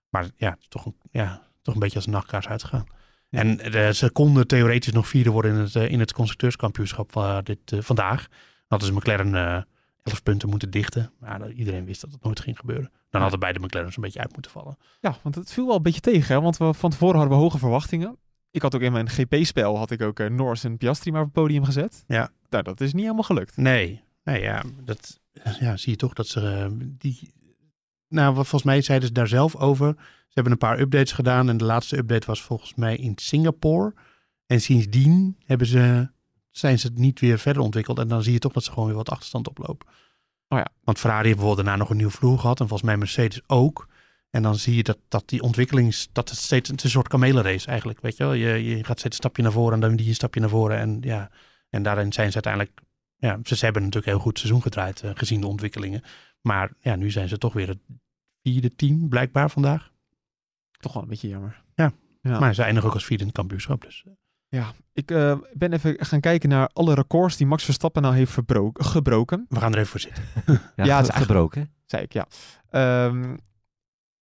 Maar ja, is toch een, ja, toch een beetje als een nachtkaars uitgegaan. Ja. En ze konden theoretisch nog vierde worden in het, in het constructeurskampioenschap dit, vandaag. Hadden ze McLaren 11 punten moeten dichten. Maar dat- iedereen wist dat het nooit ging gebeuren. Dan hadden beide McLaren's een beetje uit moeten vallen. ja, want het viel wel een beetje tegen. Hè? Want we, van tevoren hadden we hoge verwachtingen. Ik had ook in mijn GP-spel had ik ook eh, Norris en Piastri maar op het podium gezet. Ja. Nou, dat is niet helemaal gelukt. Nee, nee ja, dat ja, zie je toch dat ze eh, die nou, wat volgens mij zeiden ze daar zelf over. Ze hebben een paar updates gedaan en de laatste update was volgens mij in Singapore. En sindsdien hebben ze, zijn ze het niet weer verder ontwikkeld. En dan zie je toch dat ze gewoon weer wat achterstand oplopen. Oh ja. Want Ferrari heeft bijvoorbeeld daarna nog een nieuw vloer gehad. En volgens mij Mercedes ook. En dan zie je dat, dat die ontwikkelings... Dat het steeds het een soort kamelenrace eigenlijk. Weet je wel? Je, je gaat steeds een stapje naar voren en dan die een stapje naar voren. En, ja, en daarin zijn ze uiteindelijk... Ja, ze, ze hebben natuurlijk een heel goed seizoen gedraaid eh, gezien de ontwikkelingen. Maar ja, nu zijn ze toch weer het vierde team blijkbaar vandaag. Toch wel een beetje jammer. Ja. ja. Maar ze eindigen ook als vierde in het kampioenschap. Dus eh, Ja, ik eh, ben even gaan kijken naar alle records die Max Verstappen nou heeft gebroken. we gaan er even voor zitten. Ja, het is gebroken. Zei ik, ja. Ehm,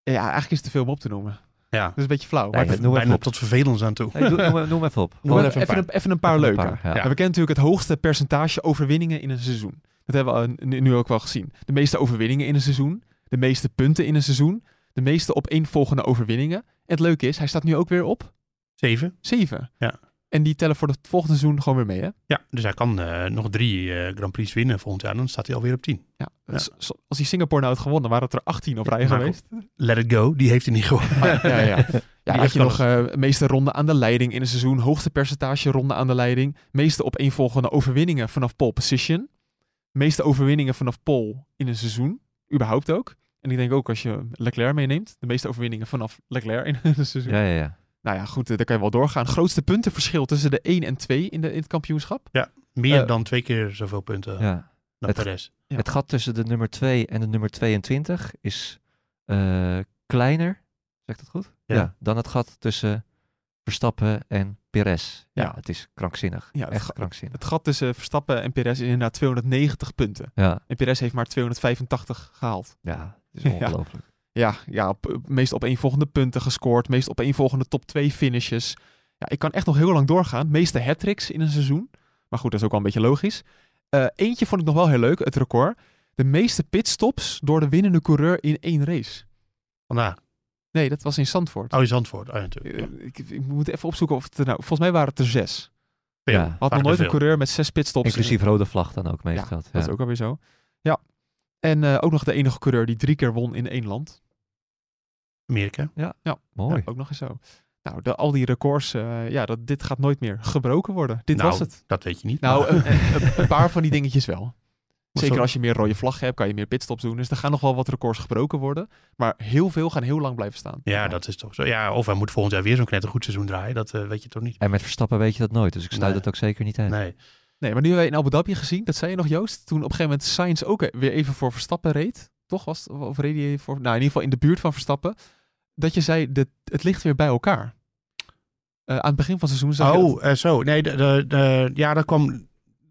ja, eigenlijk is het te veel om op te noemen. Ja, Dat is een beetje flauw. Nee, maar noem even op. tot vervelend aan toe. Noem, noem even op. Noem even, even een even paar Even een leuke. paar, ja. We kennen natuurlijk het hoogste percentage overwinningen in een seizoen. Dat hebben we nu, ook wel gezien. De meeste overwinningen in een seizoen. De meeste punten in een seizoen. De meeste opeenvolgende overwinningen. En het leuke is, hij staat nu ook weer op Zeven. 7. Ja. En die tellen voor het volgende seizoen gewoon weer mee, hè? Ja, dus hij kan eh, nog drie eh, Grand Prix winnen volgend jaar. Dan staat hij alweer op tien. Ja. Ja. Dus als hij Singapore nou had gewonnen, waren het er 18 op rij geweest. Let it go, die heeft hij niet gewonnen. Ah, ja, ja, ja. ja had je nog eh meeste ronden aan de leiding in een seizoen, hoogste percentage ronden aan de leiding, meeste opeenvolgende overwinningen vanaf pole position, meeste overwinningen vanaf pole in een seizoen, überhaupt ook. En ik denk ook als je Leclerc meeneemt, de meeste overwinningen vanaf Leclerc in een seizoen. Ja, ja, ja. Nou ja, goed, eh, daar kan je wel doorgaan. Grootste puntenverschil tussen de 1 en 2 in, de, in het kampioenschap. Meer Eh, dan twee keer zoveel punten ja. dan het- Perez. Ja. Het gat tussen de nummer 2 en de nummer 22 is eh, kleiner, zeg ik dat goed? Ja. dan het gat tussen Verstappen en Perez. Ja, Ja. het is krankzinnig. Ja, het Echt krankzinnig. Het gat tussen Verstappen en Perez is inderdaad 290 punten. Ja, En Perez heeft maar 285 gehaald. ja, het is Ja. ongelooflijk. Ja, ja op, op- meest opeenvolgende punten gescoord. Meest opeenvolgende top 2 finishes. Ja, ik kan echt nog heel lang doorgaan. Meeste hat-tricks in een seizoen. Maar goed, dat is ook wel een beetje logisch. Eh, eentje vond ik nog wel heel leuk, het record. De meeste pitstops door de winnende coureur in één race. Vandaag. Nee, dat was in Zandvoort. Oh, is antwoord. Oh, ja, natuurlijk. Ja. Eh, ik, ik moet even opzoeken of het er nou... Volgens mij waren het er zes. Veel. Ja. Had nog nooit een coureur met zes pitstops. Inclusief rode vlag dan ook meest Ja, gehad. Dat is ook alweer zo. Ja. En eh, ook nog de enige coureur die drie keer won in één land. Amerika. Mooi. Ja, ook nog eens zo. Nou, de, al die records, eh, ja, dat, dit gaat nooit meer gebroken worden. Dit nou, was het. dat weet je niet. Nou, een, een- een paar van die dingetjes wel. Zeker als je meer rode vlaggen hebt, kan je meer pitstops doen. Dus er gaan nog wel wat records gebroken worden. Maar heel veel gaan heel lang blijven staan. ja, dat is toch zo. Ja, of hij moet volgend jaar weer zo'n knettergoed seizoen draaien. Dat eh, weet je toch niet. En met Verstappen weet je dat nooit, dus ik sluit Nee. het ook zeker niet uit. Nee. Nee, maar nu hebben wij in Abu Dhabi gezien, dat zei je nog Joost, toen op een gegeven moment Sainz ook weer even voor Verstappen reed. Toch was of hij voor, nou in ieder geval in de buurt van Verstappen. Dat je zei, dit, het ligt weer bij elkaar. Eh, aan het begin van het seizoen zag Oh, eh, zo. Nee, de, de, de- ja, dat kwam...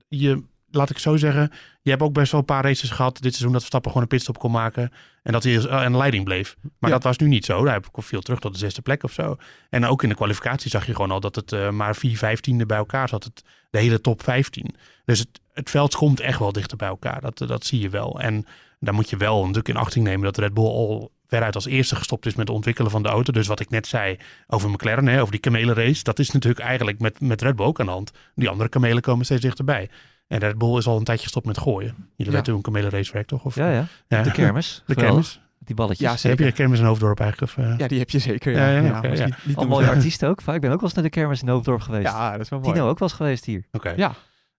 Je, laat ik zo zeggen. Je hebt ook best wel een paar races gehad dit seizoen dat Verstappen gewoon een pitstop kon maken. En dat hij eh, aan de leiding bleef. Maar Ja. dat was nu niet zo. Hij viel terug tot de zesde plek of zo. En ook in de kwalificatie zag je gewoon al dat het eh, maar vier vijftiende bij elkaar zat. Het, de hele top 15. Dus het, het veld komt echt wel dichter bij elkaar. Dat, dat zie je wel. En daar moet je wel natuurlijk in achting nemen dat Red Bull al veruit als eerste gestopt is met het ontwikkelen van de auto. Dus wat ik net zei over McLaren, hè, over die kamelenrace. Dat is natuurlijk eigenlijk met, met Red Bull ook aan de hand. Die andere kamelen komen steeds dichterbij. En Red Bull is al een tijdje gestopt met gooien. Jullie Ja. weten hoe een kamelenrace werkt, toch? Of, Ja, ja. Ja. De kermis. De kermis. Die balletjes. Ja, Heb je de kermis in Hoofddorp eigenlijk? Of, eh? Ja, die heb je zeker. Ja, Ja, ja, ja, oké, maar ja. Niet, niet Al mooie artiesten ook. vaak. Ik ben ook wel eens naar de kermis in Hoofddorp geweest. Ja, dat is wel mooi. Tino ook wel eens geweest hier. Oké. Ja.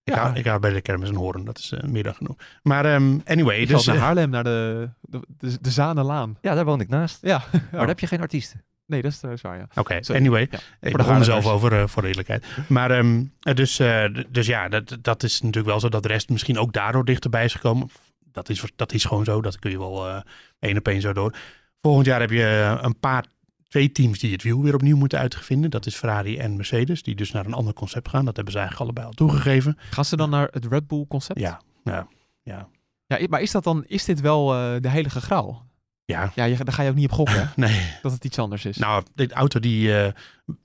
Ik, Ja. ga, ik ga bij de kermis in Hoorn. Dat is eh, meer dan genoeg. Maar ehm, anyway. Ik dus, naar eh, Haarlem, naar de, de, de, de Zanelaan. Ja, daar woon ik naast. Ja. Maar daar heb je geen artiesten. Nee, dat is trouwens waar, ja. Oké, anyway. Ja. Ik de begon er zelf over, eh, voor de eerlijkheid. Maar ehm, eh, dus, eh, dus ja, dat, dat is natuurlijk wel zo dat de rest misschien ook daardoor dichterbij is gekomen. Dat is, dat is gewoon zo. Dat kun je wel eh één op één zo door. Volgend jaar heb je eh, een paar, twee teams die het wiel weer opnieuw moeten uitvinden. Dat is Ferrari en Mercedes. Die dus naar een ander concept gaan. Dat hebben ze eigenlijk allebei al toegegeven. Gaan ze dan naar het Red Bull concept? Ja, ja, ja. ja maar is dat dan, is dit wel eh, de heilige graal? Ja, Ja, je, daar ga je ook niet op gokken, nee. dat het iets anders is. Nou, de auto die eh,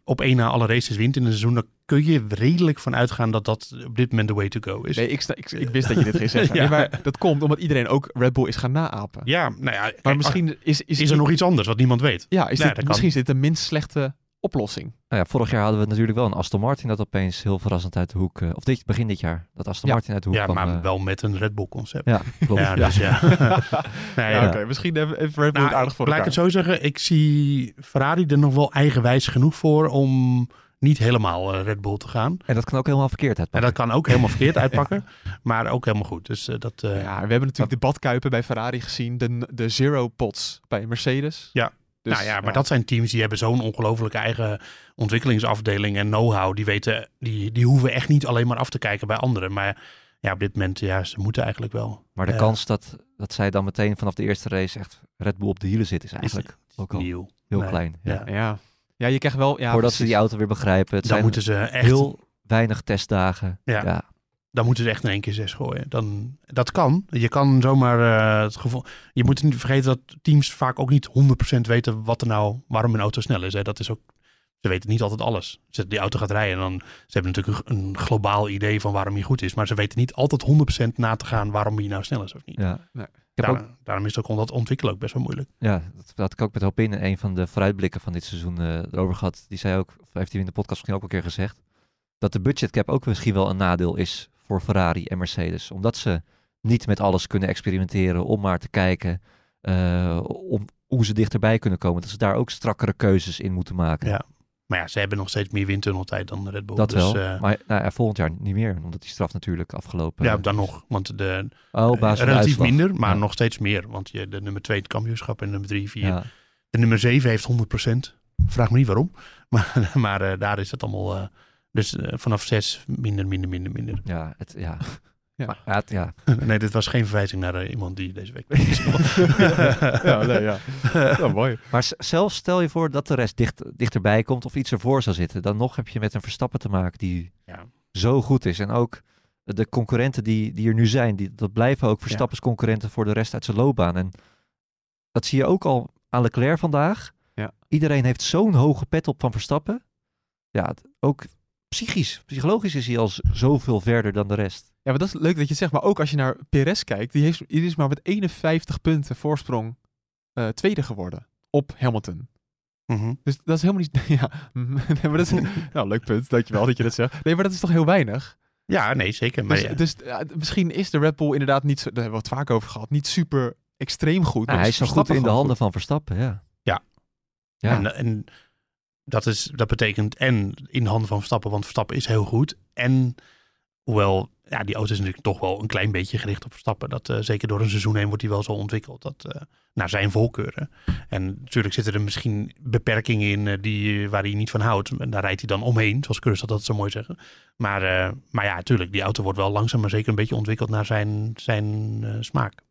op één na alle races wint in een seizoen, daar kun je redelijk van uitgaan dat dat op dit moment de way to go is. nee, ik, sta- ik, ik wist dat je dit ging zeggen. Ja. Nee, maar dat komt omdat iedereen ook Red Bull is gaan naapen. Ja, nou ja, Maar kijk, misschien is, is, is er nog iets anders wat niemand weet. Ja, is dit, dat kan. misschien is dit de minst slechte oplossing. Nou ja, vorig jaar hadden we natuurlijk wel een Aston Martin dat opeens heel verrassend uit de hoek... eh, of dit, begin dit jaar, dat Aston Ja. Martin uit de hoek Ja, kwam. maar eh, wel met een Red Bull concept. Ja, klopt. Ja, dus ja. nee, Ja, ja. oké. Misschien even, even Red Bull Nou, aardig voor laat ik het zo zeggen. Ik zie Ferrari er nog wel eigenwijs genoeg voor om niet helemaal eh, Red Bull te gaan. En dat kan ook helemaal verkeerd En uitpakken. dat kan ook helemaal verkeerd uitpakken. Maar ook helemaal goed. Dus dat... eh, Ja, we hebben natuurlijk de badkuipen bij Ferrari gezien. De, de zero pots bij Mercedes. Ja. Dus, nou ja, maar dat zijn teams die hebben zo'n ongelooflijke eigen ontwikkelingsafdeling en know-how. Die weten, die, die hoeven echt niet alleen maar af te kijken bij anderen. Maar ja, op dit moment, ja, ze moeten eigenlijk wel. Maar de Ja. kans dat, dat zij dan meteen vanaf de eerste race echt Red Bull op de hielen zit, is eigenlijk ook al Nieuw. heel Nee. klein. Ja. Ja. Ja. ja, je krijgt wel... Ja, Voordat ze die auto weer begrijpen. Het Dan zijn moeten ze echt, heel weinig testdagen. Ja. ja. Dan moeten ze echt in één keer zes gooien. Dan, dat kan. Je kan zomaar eh, het gevoel. Je moet niet vergeten dat teams vaak ook niet 100% weten wat er nou, waarom een auto snel is. Hè. Dat is ook. Ze weten niet altijd alles. Ze, die auto gaat rijden en dan. Ze hebben natuurlijk een, een globaal idee van waarom hij goed is. Maar ze weten niet altijd 100% na te gaan waarom hij nou snel is of niet. Ja. Nee. Ik heb Daar- ook, Daarom is het ook dat ontwikkelen ook best wel moeilijk. ja, dat, dat had ik ook met Hopin in een van de vooruitblikken van dit seizoen eh, erover gehad. Die zei ook, of heeft hij in de podcast misschien ook een keer gezegd, dat de budgetcap ook misschien wel een nadeel is voor Ferrari en Mercedes. Omdat ze niet met alles kunnen experimenteren om maar te kijken eh, om hoe ze dichterbij kunnen komen. Dat ze daar ook strakkere keuzes in moeten maken. Ja. Maar ja, ze hebben nog steeds meer windtunneltijd dan Red Bull. Dat dus, wel. eh, maar nou ja, volgend jaar niet meer, omdat die straf natuurlijk afgelopen ja, dan nog. Want de, Oh, basis de relatief minder, maar Ja. nog steeds meer. Want je, de nummer 2 het kampioenschap en nummer 3, 4. Ja. De nummer 7 heeft 100%. Vraag me niet waarom. Maar, maar eh, daar is het allemaal. Dus eh, vanaf 6 minder, minder, minder, minder. Ja, het, ja. Ja. Maar, ja, het- ja. nee, dit was geen verwijzing naar eh, iemand die deze week ja, nee, ja. ja, mooi. Maar zelfs stel je voor dat de rest dicht, dichterbij komt of iets ervoor zou zitten. Dan nog heb je met een Verstappen te maken die Ja. zo goed is. En ook de concurrenten die, die er nu zijn, die, dat blijven ook Verstappens concurrenten voor de rest uit zijn loopbaan. En dat zie je ook al aan Leclerc vandaag. Ja. Iedereen heeft zo'n hoge pet op van Verstappen. Ja, ook psychisch, psychologisch is hij al zoveel verder dan de rest. Ja, maar dat is leuk dat je het zegt. Maar ook als je naar Perez kijkt, die, heeft, die is maar met 51 punten voorsprong eh, tweede geworden op Hamilton. Mhm. Dus dat is helemaal niet... Ja, nee, maar dat is... nou, leuk punt. Dankjewel dat je dat zegt. Nee, maar dat is toch heel weinig? Ja, nee, zeker. Maar Dus, ja, dus ja, misschien is de Red Bull inderdaad niet... Zo, daar hebben we het vaak over gehad. Niet super extreem goed. Nou, maar hij is zo goed in de handen van Verstappen, ja. Ja. Ja, En, en dat, is, dat betekent en in de handen van Verstappen, want Verstappen is heel goed. En hoewel, ja, die auto is natuurlijk toch wel een klein beetje gericht op Verstappen. Dat, eh, zeker door een seizoen heen wordt hij wel zo ontwikkeld. Dat, eh, naar zijn voorkeuren. En natuurlijk zitten er misschien beperkingen in eh, die, waar hij niet van houdt. En daar rijdt hij dan omheen, zoals Curtis dat zo mooi zeggen. Maar, maar ja, natuurlijk, die auto wordt wel langzaam maar zeker een beetje ontwikkeld naar zijn, zijn smaak.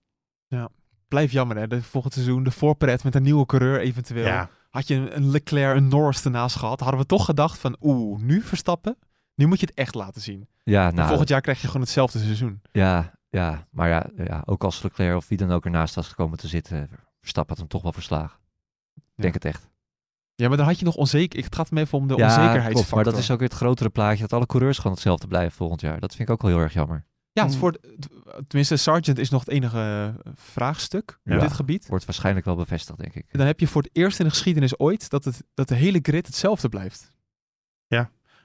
Blijf jammer, hè. De volgend seizoen de voorpret met een nieuwe coureur eventueel. Ja, Had je een, Leclerc, een Norris ernaast gehad, hadden we toch gedacht van... Oeh, nu Verstappen? Nu moet je het echt laten zien. ja En nou, volgend jaar krijg je gewoon hetzelfde seizoen. Ja, ja, maar ja, ja, ook als Leclerc of wie dan ook ernaast was gekomen te zitten, Verstappen had hem toch wel verslagen. Ik denk het echt. Ja, maar dan had je nog onzeker... Het gaat me even om de ja, onzekerheidsfactor. klopt, maar dat is ook weer het grotere plaatje, dat alle coureurs gewoon hetzelfde blijven volgend jaar. Dat vind ik ook wel heel erg jammer. Ja, het voor... het- Tenminste, Sargent is nog het enige eh, vraagstuk Ja. op dit gebied. Wordt waarschijnlijk wel bevestigd, denk ik. Dan heb je voor het eerst in de geschiedenis ooit dat, het, dat de hele grid hetzelfde blijft.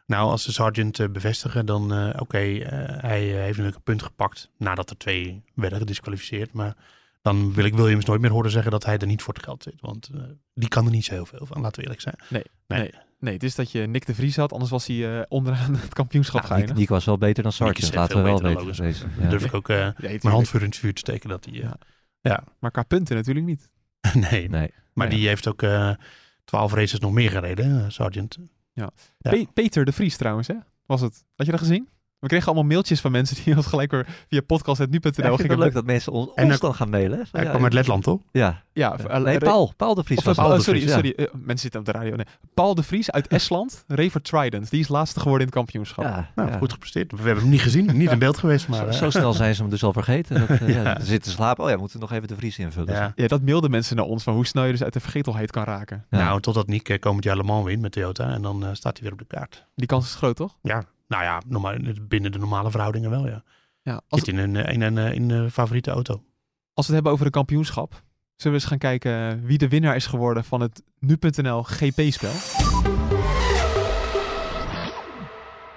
Nou, als de sergeant eh, bevestigen, dan eh, oké, eh, hij heeft natuurlijk een punt gepakt nadat er twee werden gedisqualificeerd. Maar dan wil ik Williams nooit meer horen zeggen dat hij er niet voor het geld zit. Want eh, die kan er niet zo heel veel van, laten we eerlijk zijn. Nee, Nee. nee. Nee, het is dat je Nick de Vries had, anders was hij eh, onderaan het kampioenschap Nou, Nick, geëindigd. Nick was wel beter dan veel laten we wel weten. Deze, Dan ja. durf ik ook eh, Nee, mijn hand voor in het vuur te steken dat hij... eh, Maar qua punten natuurlijk niet. nee, Nee. maar Nee. die heeft ook eh, twaalf races nog meer gereden, sergeant. Ja. Pe- Peter de Vries trouwens, hè? Was het? Had je dat gezien? We kregen allemaal mailtjes van mensen die ons gelijk weer via podcast.nu.nl Ja, ik vind het gingen. wel leuk dat mensen ons, En ons dan- dan gaan mailen. Hij ja, kwam uit Letland, toch? Ja, Ja, ja. eh, nee, Paul. Paul de Vries Of, was eh, het. Paul- Paul de sorry, Vries, ja. sorry. eh, mensen zitten op de radio. Nee. Paul de Vries uit Estland, Rever Trident. Die is laatste geworden in het kampioenschap. Ja, Nou, ja. goed gepresteerd. We hebben hem niet gezien, niet in beeld geweest, maar... Zo, zo snel zijn ze hem dus al vergeten. Dat, ja. Ja. Ze zitten te slapen. Oh ja, we moeten nog even de Vries invullen. ja. Ja, dat mailden mensen naar ons, van hoe snel je dus uit de vergetelheid kan raken. Ja. Nou, totdat Nick komend jaar Le Mans wint met Toyota en dan staat hij weer op de kaart. Die kans is groot, toch? Ja, nou ja, normaal, binnen de normale verhoudingen wel, ja. Ja. Als, Zit in een, eh, in een, eh, in een favoriete auto. als we het hebben over een kampioenschap, zullen we eens gaan kijken wie de winnaar is geworden van het nu.nl GP-spel.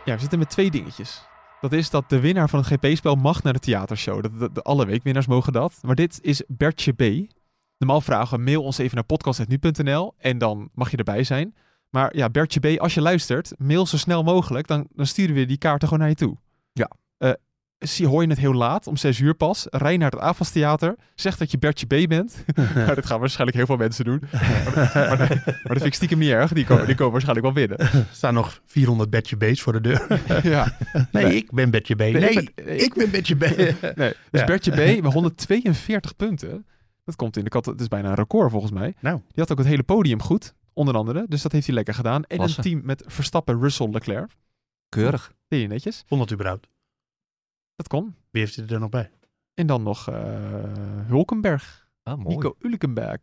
Ja, we zitten met twee dingetjes. Dat is dat de winnaar van het GP-spel mag naar de theatershow. Dat, dat- de, alle weekwinnaars mogen dat. Maar dit is Bertje B. Normaal vragen, mail ons even naar podcast.nu.nl en dan mag je erbij zijn. Maar ja, Bertje B, als je luistert, mail zo snel mogelijk. Dan, dan sturen we die kaarten gewoon naar je toe. Ja. Eh, zie, hoor je het heel laat, om 6 uur pas. Rij naar het Avas Theater. Zeg dat je Bertje B bent. nou, dat gaan waarschijnlijk heel veel mensen doen. maar, maar, maar dat vind ik stiekem niet erg. Die komen, die komen waarschijnlijk wel binnen. Er staan nog 400 Betje B's voor de deur. ja. Nee, Nee. ik ben Betje B. Nee, ik ik, ben- ben Betje B. Nee, dus Ja. Bertje B, met 142 punten. Dat komt in de kat. Het is bijna een record volgens mij. Nou. Die had ook het hele podium goed, onder andere. Dus dat heeft hij lekker gedaan. En Klasse. een team met Verstappen, Russell, Leclerc. Keurig. Deed je netjes. Vond dat überhaupt? Dat kon. Wie heeft er nog bij? En dan nog eh, Hulkenberg. Ah, mooi. Nico Ulkenberg.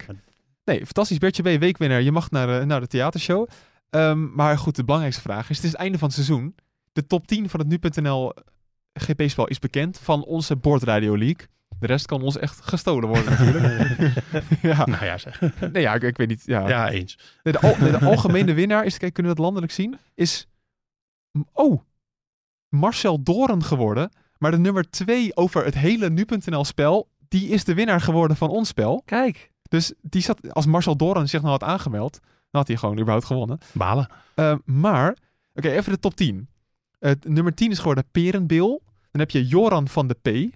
Nee, fantastisch. Bertje B, weekwinnaar. Je mag naar, de- naar de theatershow. Ehm, maar goed, de belangrijkste vraag is: het is het einde van het seizoen. De top 10 van het nu.nl GP-spel is bekend van onze Boordradio League. De rest kan ons echt gestolen worden natuurlijk. ja, Nou ja, zeg. nee, ja ik, ik weet niet. Ja. Ja, eens. Nee, de, al- nee, de algemene winnaar is, kijk, kunnen we dat landelijk zien, is, oh, Marcel Doren geworden. Maar de nummer 2 over het hele nu.nl spel, die is de winnaar geworden van ons spel. Kijk. Dus die zat, als Marcel Doren zich nou had aangemeld, dan had hij gewoon überhaupt gewonnen. Balen. Eh, maar, oké, even de top 10. Het nummer 10 is geworden Perenbil. Dan heb je Joran van de P.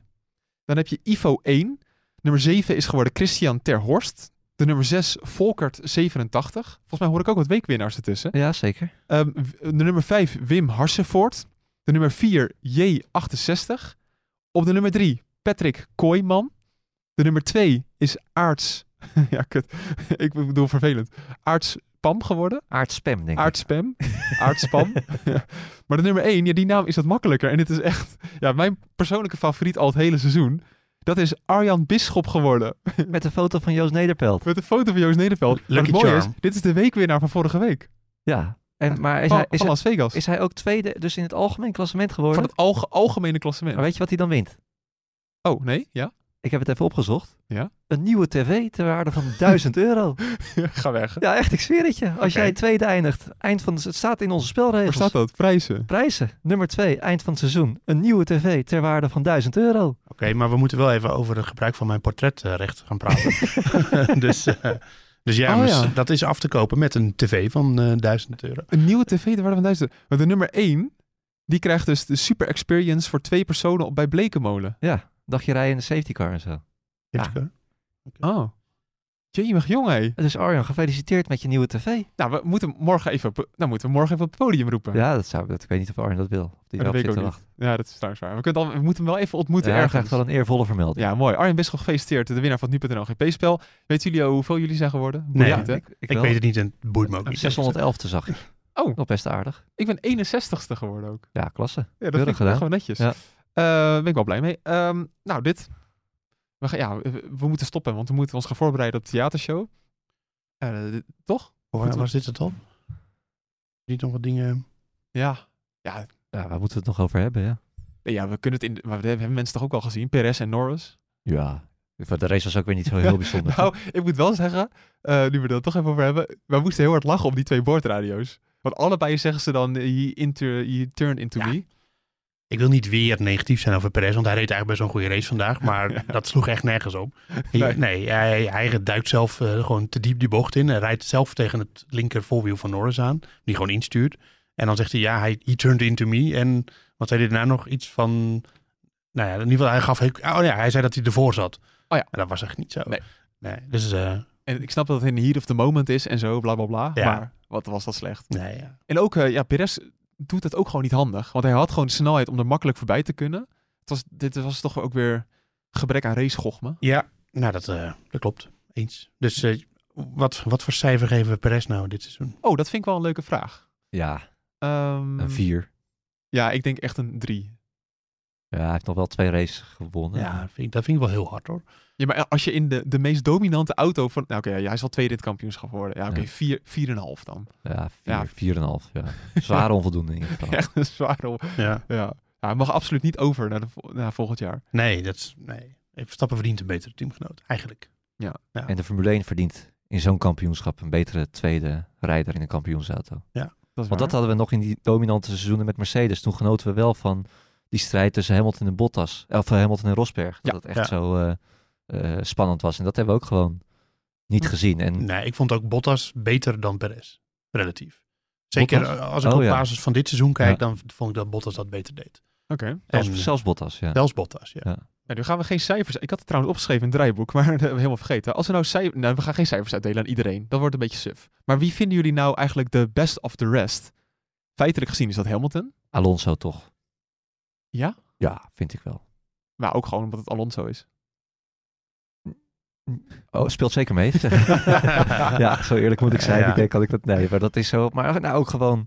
Dan heb je Ivo 1. Nummer 7 is geworden Christian Terhorst. De nummer 6 Volkert 87. Volgens mij hoor ik ook wat weekwinnaars ertussen. Ja, zeker. W- de nummer 5 Wim Harsenvoort. De nummer 4 J68. Op de nummer 3 Patrick Kooijman. De nummer 2 is Aarts. ja, kut. ik bedoel vervelend. Aarts Pam geworden. Aardspam, denk ik. Aardspam. Aardspam. maar de nummer 1, ja, die naam is wat makkelijker. En het is echt ja, mijn persoonlijke favoriet al het hele seizoen. Dat is Arjan Bisschop geworden. Met een foto van Joost Nederpelt. Met een foto van Joost Nederveld. Maar Lucky is, dit is de weekwinnaar van vorige week. Ja. En, maar is van hij, is, Las Vegas. is hij ook tweede dus in het algemeen klassement geworden? van het alge- algemene klassement. Maar weet je wat hij dan wint? Oh, nee? Ja? Ik heb het even opgezocht. Ja? Een nieuwe tv ter waarde van 1000 euro. Ga weg. Ja, echt, ik zweer het je. Als Oké. jij tweede eindigt, eind van de, het staat in onze spelregels. Waar staat dat? Prijzen. Prijzen. Nummer 2, eind van het seizoen. Een nieuwe tv ter waarde van 1000 euro. Oké, maar we moeten wel even over het gebruik van mijn portretrecht gaan praten. dus, eh, dus ja, Oh, maar ja. dat is af te kopen met een tv van eh 1000 euro. Een nieuwe tv de waarde van 1000. Maar de nummer 1, die krijgt dus de super experience voor twee personen op bij Blekenmolen. Ja, dagje rijden in de safety car en zo. Heeft Ja. ge- Oh. Jemig jong, hé. Dus Arjan, gefeliciteerd met je nieuwe tv. Nou, we moeten morgen even op, nou, moeten we morgen even op het podium roepen. Ja, dat zou dat, ik weet niet of Arjan dat wil. Of die Oh, dat weet ik zit ook te niet. wachten. Ja, dat is trouwens waar. We, kunnen dan, we moeten hem wel even ontmoeten Ja, hij ergens. krijgt wel een eervolle vermelding. Ja, mooi. Arjen Bisschop gefeliciteerd. De winnaar van het nu.nl GP-spel. Weten jullie al hoeveel jullie zijn geworden? Nee. Boeit niet, hè? ik, ik, Ik wel. weet het niet en boeit me ook niet. 611 te zag ik. Oh. Nog best aardig. Ik ben 61ste geworden ook. Ja, klasse. Ja, dat Keurig vind ik gedaan. gewoon netjes. Ja. Eh, Daar ben ik wel blij mee. Ehm, nou, dit. We, gaan, ja, we, we moeten stoppen, want we moeten ons gaan voorbereiden op de theatershow. Eh, dit- toch? Waar was dit het al? Niet nog wat dingen... Ja. Ja, Ja, waar moeten we het nog over hebben, ja? nee, ja, we kunnen het in. Maar we hebben mensen toch ook al gezien? Perez en Norris. Ja. De race was ook weer niet zo heel bijzonder. Nou, ik moet wel zeggen, eh, nu we er toch even over hebben. We moesten heel hard lachen om die twee boordradio's. Want allebei zeggen ze dan, eh, he turned into Ja. me. Ik wil niet weer negatief zijn over Perez, want hij reed eigenlijk best wel een goede race vandaag. Maar dat sloeg echt nergens op. Nee. Hij, hij duikt zelf eh, gewoon te diep die bocht in. Hij rijdt zelf tegen het linker voorwiel van Norris aan, die gewoon instuurt. En dan zegt hij, ja, hij he turned into me. En wat zei hij daarna nog? Iets van... Nou ja, in ieder geval, hij gaf... Oh ja, hij zei dat hij ervoor zat. Oh ja. En dat was echt niet zo. Nee. Nee, dus... eh, En ik snap dat het in heat of the moment is en zo, bla bla bla. Ja. Maar wat was dat slecht. nee, ja. En ook, eh, ja, Perez doet het ook gewoon niet handig. Want hij had gewoon de snelheid om er makkelijk voorbij te kunnen. Het was, dit was toch ook weer gebrek aan racegochme. Ja, nou dat, eh, dat klopt. Eens. Dus eh, wat, wat voor cijfer geven we Perez nou dit seizoen? Oh, dat vind ik wel een leuke vraag. Ja, Ehm, een 4. Ja, ik denk echt een drie. Ja, hij heeft nog wel twee races gewonnen. Ja, vind ik, dat vind ik wel heel hard hoor. Ja, maar als je in de, de meest dominante auto van... Nou oké, ja, hij is al tweede in het kampioenschap geworden. Ja, oké, Ja. vier, vier en een half dan. Ja, Ja. 4, 4,5. Ja. Zware onvoldoende in ieder geval. Echt een zware... Ja. Ja. ja, hij mag absoluut niet over naar, de, naar volgend jaar. Nee, dat is, nee. Verstappen verdient een betere teamgenoot, eigenlijk. En de Formule 1 verdient in zo'n kampioenschap een betere tweede rijder in een kampioensauto. Dat is Want dat hadden we nog in die dominante seizoenen met Mercedes. Toen genoten we wel van die strijd tussen Hamilton en Bottas. Of eh, Hamilton en Rosberg. Dat Ja, het echt ja. zo eh, eh, spannend was. En dat hebben we ook gewoon niet gezien. En Nee, ik vond ook Bottas beter dan Perez. Relatief. Zeker Bottas? als ik Oh, op ja. basis van dit seizoen kijk, Ja. dan vond ik dat Bottas dat beter deed. Oké. zelfs, Bottas, ja. Zelfs Bottas, ja. Ja. Nu gaan we geen cijfers... Ik had het trouwens opgeschreven in het draaiboek, maar dat hebben we helemaal vergeten. Als we nou cijfers... Nou, we gaan geen cijfers uitdelen aan iedereen. Dat wordt een beetje suf. Maar wie vinden jullie nou eigenlijk de best of the rest? Feitelijk gezien is dat Hamilton. Alonso toch? Ja? Ja, vind ik wel. Maar ook gewoon omdat het Alonso is. Oh, speelt zeker mee. ja, zo eerlijk moet ik zijn. Ja. Ik denk, kan ik dat... Nee, maar dat is zo. Maar nou ook gewoon...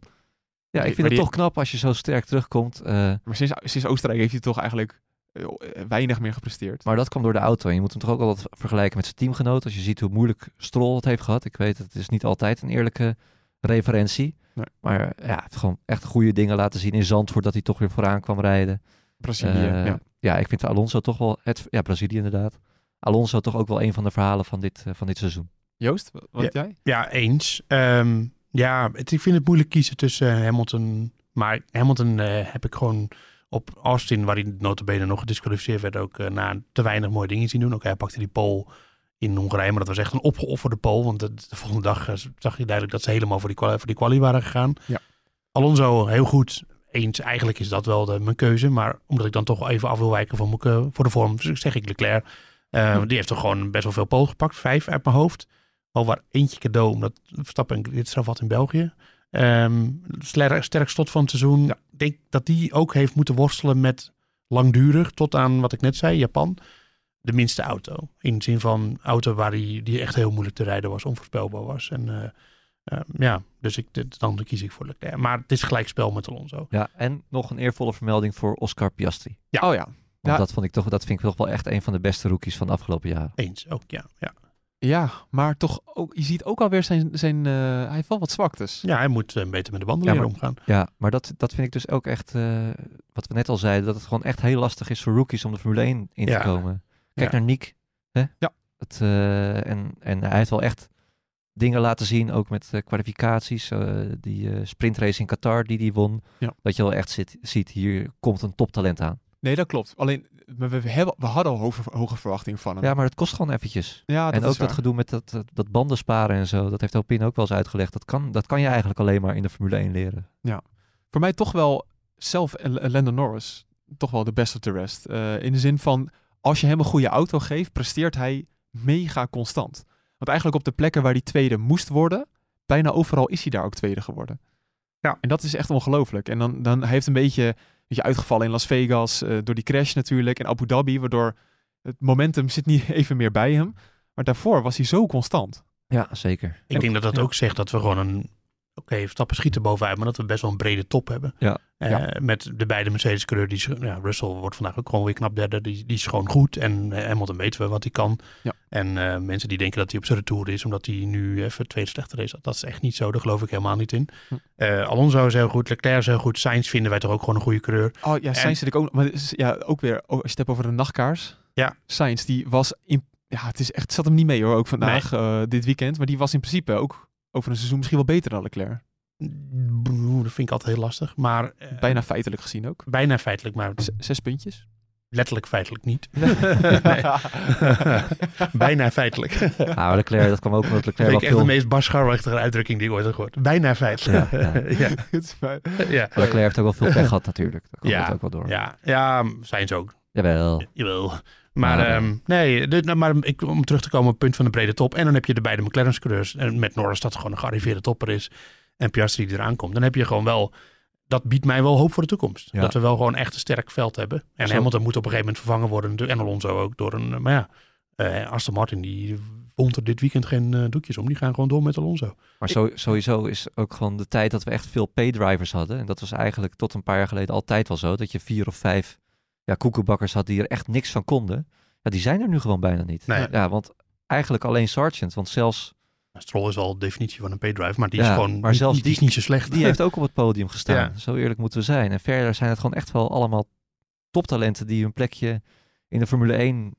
Ja, ik vind het toch knap als je zo sterk terugkomt. eh, Maar sinds, sinds Oostenrijk heeft hij toch eigenlijk eh, weinig meer gepresteerd. maar dat kwam door de auto. En je moet hem toch ook altijd vergelijken met zijn teamgenoot. Als je ziet hoe moeilijk Stroll het heeft gehad. Ik weet, het is niet altijd een eerlijke referentie. Nee. Maar ja, hij heeft gewoon echt goede dingen laten zien in Zandvoort. Dat hij toch weer vooraan kwam rijden. Brazilië, Eh, ja. ja, ik vind Alonso toch wel... Het, ja, Brazilië inderdaad. Alonso toch ook wel een van de verhalen van dit, eh, van dit seizoen. Joost, wat wat jij? Ja, eens. Ehm, ja, het, ik vind het moeilijk kiezen tussen eh, Hamilton. Maar Hamilton eh, heb ik gewoon op Austin, waar hij notabene nog gedisqualificeerd werd, ook eh, na te weinig mooie dingen zien doen. Ook hij pakte die pole in Hongarije, maar dat was echt een opgeofferde pole. Want de, de volgende dag eh, zag je duidelijk dat ze helemaal voor die, voor die quali waren gegaan. Ja. Alonso, heel goed. Eens, eigenlijk is dat wel de, mijn keuze. Maar omdat ik dan toch even af wil wijken van voor de vorm, zeg ik Leclerc. Eh, Die heeft toch gewoon best wel veel pole gepakt. Vijf uit mijn hoofd. Al waar eentje cadeau, omdat Verstappen dit straf had in België. Ehm sterk, sterk slot van het seizoen. Ik denk dat die ook heeft moeten worstelen met langdurig, tot aan wat ik net zei, Japan. De minste auto. In de zin van auto waar die, die echt heel moeilijk te rijden was, onvoorspelbaar was. En eh, eh, ja, dus ik, dit- dan kies ik voor Leclerc. Maar het is gelijkspel met Alonso. Ja, en nog een eervolle vermelding voor Oscar Piastri. Ja. Oh ja. Want Ja. dat, vond ik toch, dat vind ik toch wel echt een van de beste rookies van de afgelopen jaren. Eens ook, ja. Ja, Ja, maar toch ook, je ziet ook alweer zijn, zijn eh, hij heeft wel wat zwaktes. ja hij moet eh, beter met de banden Ja, leren maar- omgaan. Ja, maar dat, dat vind ik dus ook echt, eh, wat we net al zeiden, dat het gewoon echt heel lastig is voor rookies om de Formule 1 in Ja. te komen. Kijk Ja. naar Nick. Hè? Ja. Het, eh, en, en hij heeft wel echt dingen laten zien, ook met eh, kwalificaties. eh, die eh, sprintrace in Qatar die hij won. Ja. Dat je wel echt zit, ziet, hier komt een toptalent aan. Nee, dat klopt. Alleen, we, we, hebben, we hadden al hoge, hoge verwachtingen van hem. Ja, maar het kost gewoon eventjes. Ja, en ook dat waar. gedoe met dat, dat, dat banden sparen en zo. Dat heeft Alpine ook wel eens uitgelegd. Dat kan, dat kan je eigenlijk alleen maar in de Formule 1 leren. Voor mij toch wel zelf eh, Lando Norris toch wel de best of the rest. In de zin van, als je hem een goede auto geeft, presteert hij mega constant. Want eigenlijk op de plekken waar hij tweede moest worden, bijna overal is hij daar ook tweede geworden. Ja. En dat is echt ongelooflijk. En dan, dan hij heeft een beetje, een beetje uitgevallen in Las Vegas, eh, door die crash natuurlijk, en Abu Dhabi, waardoor het momentum zit niet even meer bij hem. Maar daarvoor was hij zo constant. Ja, zeker. Ik denk dat dat Ja. ook zegt dat we gewoon een... Oké, stappen schieten bovenuit, maar dat we best wel een brede top hebben. Ja. Eh, Ja. Met de beide Mercedes-coureurs. Die, is- Ja, Russell wordt vandaag ook gewoon weer knap derde. Die, die is gewoon goed. En eh, Hamilton weten we wat hij kan. Ja. En eh, mensen die denken dat hij op zijn retour is, omdat hij nu even tweede slechte race had. Dat is echt niet zo. Daar geloof ik helemaal niet in. Hm. Alonso is heel goed. Leclerc is heel goed. Sainz vinden wij toch ook gewoon een goede coureur. Oh ja, Sainz zit ik ook. Maar is- ja, ook weer. oh, als je het hebt over de nachtkaars. Ja. Sainz die was in. Ja, het is echt. Het zat hem niet mee hoor. Ook vandaag, dit weekend. Maar die was in principe ook over een seizoen misschien wel beter dan Leclerc. Oeh, Dat vind ik altijd heel lastig. Maar eh, Bijna feitelijk gezien ook. bijna feitelijk, maar Z- zes puntjes. letterlijk feitelijk niet. Nee. bijna feitelijk. Nou, Leclerc, dat kwam ook omdat Dat Leclerc vind wel ik echt de meest barscharwachtige uitdrukking die ik ooit heb gehoord. Bijna feitelijk. Ja, ja. is. Leclerc heeft ook wel veel pech gehad natuurlijk. Daar komt Ja, het ook wel door. Ja, ja, zijn ze ook. Jawel. Jawel. Maar, Maar, ehm, nee, dit, nou, maar ik, om terug te komen op het punt van de brede top. En dan heb je de beide McLaren's coureurs. En met Norris dat gewoon een gearriveerde topper is. En Piastri die eraan komt. Dan heb je gewoon wel... Dat biedt mij wel hoop voor de toekomst. Ja. Dat we wel gewoon echt een sterk veld hebben. En Zo. Hamilton moet op een gegeven moment vervangen worden. En Alonso ook door een... Maar ja, eh, Aston Martin die wond er dit weekend geen eh, doekjes om. Die gaan gewoon door met Alonso. Maar zo, sowieso is ook gewoon de tijd dat we echt veel paydrivers hadden. En dat was eigenlijk tot een paar jaar geleden altijd wel zo. Dat je vier of vijf ja, koekenbakkers had die er echt niks van konden. Ja, die zijn er nu gewoon bijna niet. Nee. Ja, want eigenlijk alleen Sargent. Want zelfs Stroll is wel de definitie van een paydrive. Maar die Ja, is gewoon maar zelfs die, die is niet zo slecht. die heeft ook op het podium gestaan. Ja. Zo eerlijk moeten we zijn. En verder zijn het gewoon echt wel allemaal toptalenten die hun plekje in de Formule 1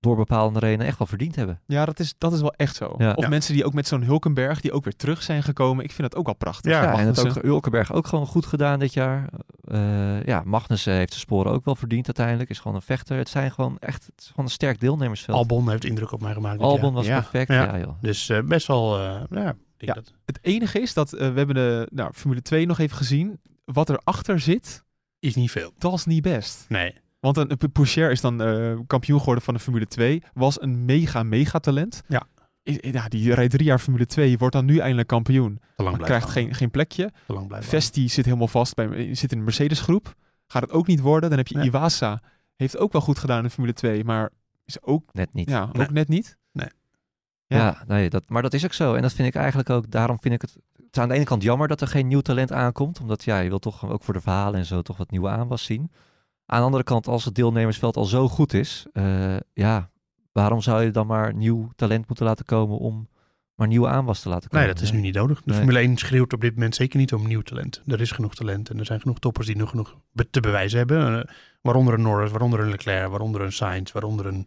door bepaalde redenen echt wel verdiend hebben. Ja, dat is, dat is wel echt zo. Ja. Of Ja. mensen die ook met zo'n Hulkenberg, die ook weer terug zijn gekomen. Ik vind dat ook wel prachtig. Ja, Ja, en het Magnussen. ook Ulkenberg ook gewoon goed gedaan dit jaar. Eh, ja, Magnussen heeft zijn sporen ook wel verdiend uiteindelijk. Is gewoon een vechter. Het zijn gewoon echt het is gewoon een sterk deelnemersveld. Albon heeft indruk op mij gemaakt. Albon was ja. perfect. Ja. Ja, joh. Dus eh, best wel, eh, ja, ik denk Ja. dat... Het enige is dat we hebben de nou, Formule 2 nog even gezien. Wat erachter zit, Is niet veel. dat is niet best. Nee. Want een, een Poucher is dan eh, kampioen geworden van de Formule 2. Was een mega, mega talent. Ja. Ja, die rijdt drie jaar Formule 2. Wordt dan nu eindelijk kampioen. Lang krijgt geen, geen plekje. Vesti zit helemaal vast. Bij, zit in de Mercedes groep. Gaat het ook niet worden. Dan heb je Nee. Iwasa. Heeft ook wel goed gedaan in de Formule 2. Maar is ook, Net niet. ja, Nee. ook net niet. Ja, Ja. nee, dat, maar dat is ook zo. En dat vind ik eigenlijk ook, daarom vind ik het, het is aan de ene kant jammer dat er geen nieuw talent aankomt. Omdat ja, je wil toch ook voor de verhalen en zo toch wat nieuwe aanwas zien. Aan de andere kant, als het deelnemersveld al zo goed is, eh, ja, waarom zou je dan maar nieuw talent moeten laten komen om maar nieuwe aanwas te laten komen? Nee, dat is nu niet nodig. De Nee. Formule 1 schreeuwt op dit moment zeker niet om nieuw talent. Er is genoeg talent en er zijn genoeg toppers die nog genoeg te bewijzen hebben. Eh, waaronder een Norris, waaronder een Leclerc, waaronder een Sainz, waaronder een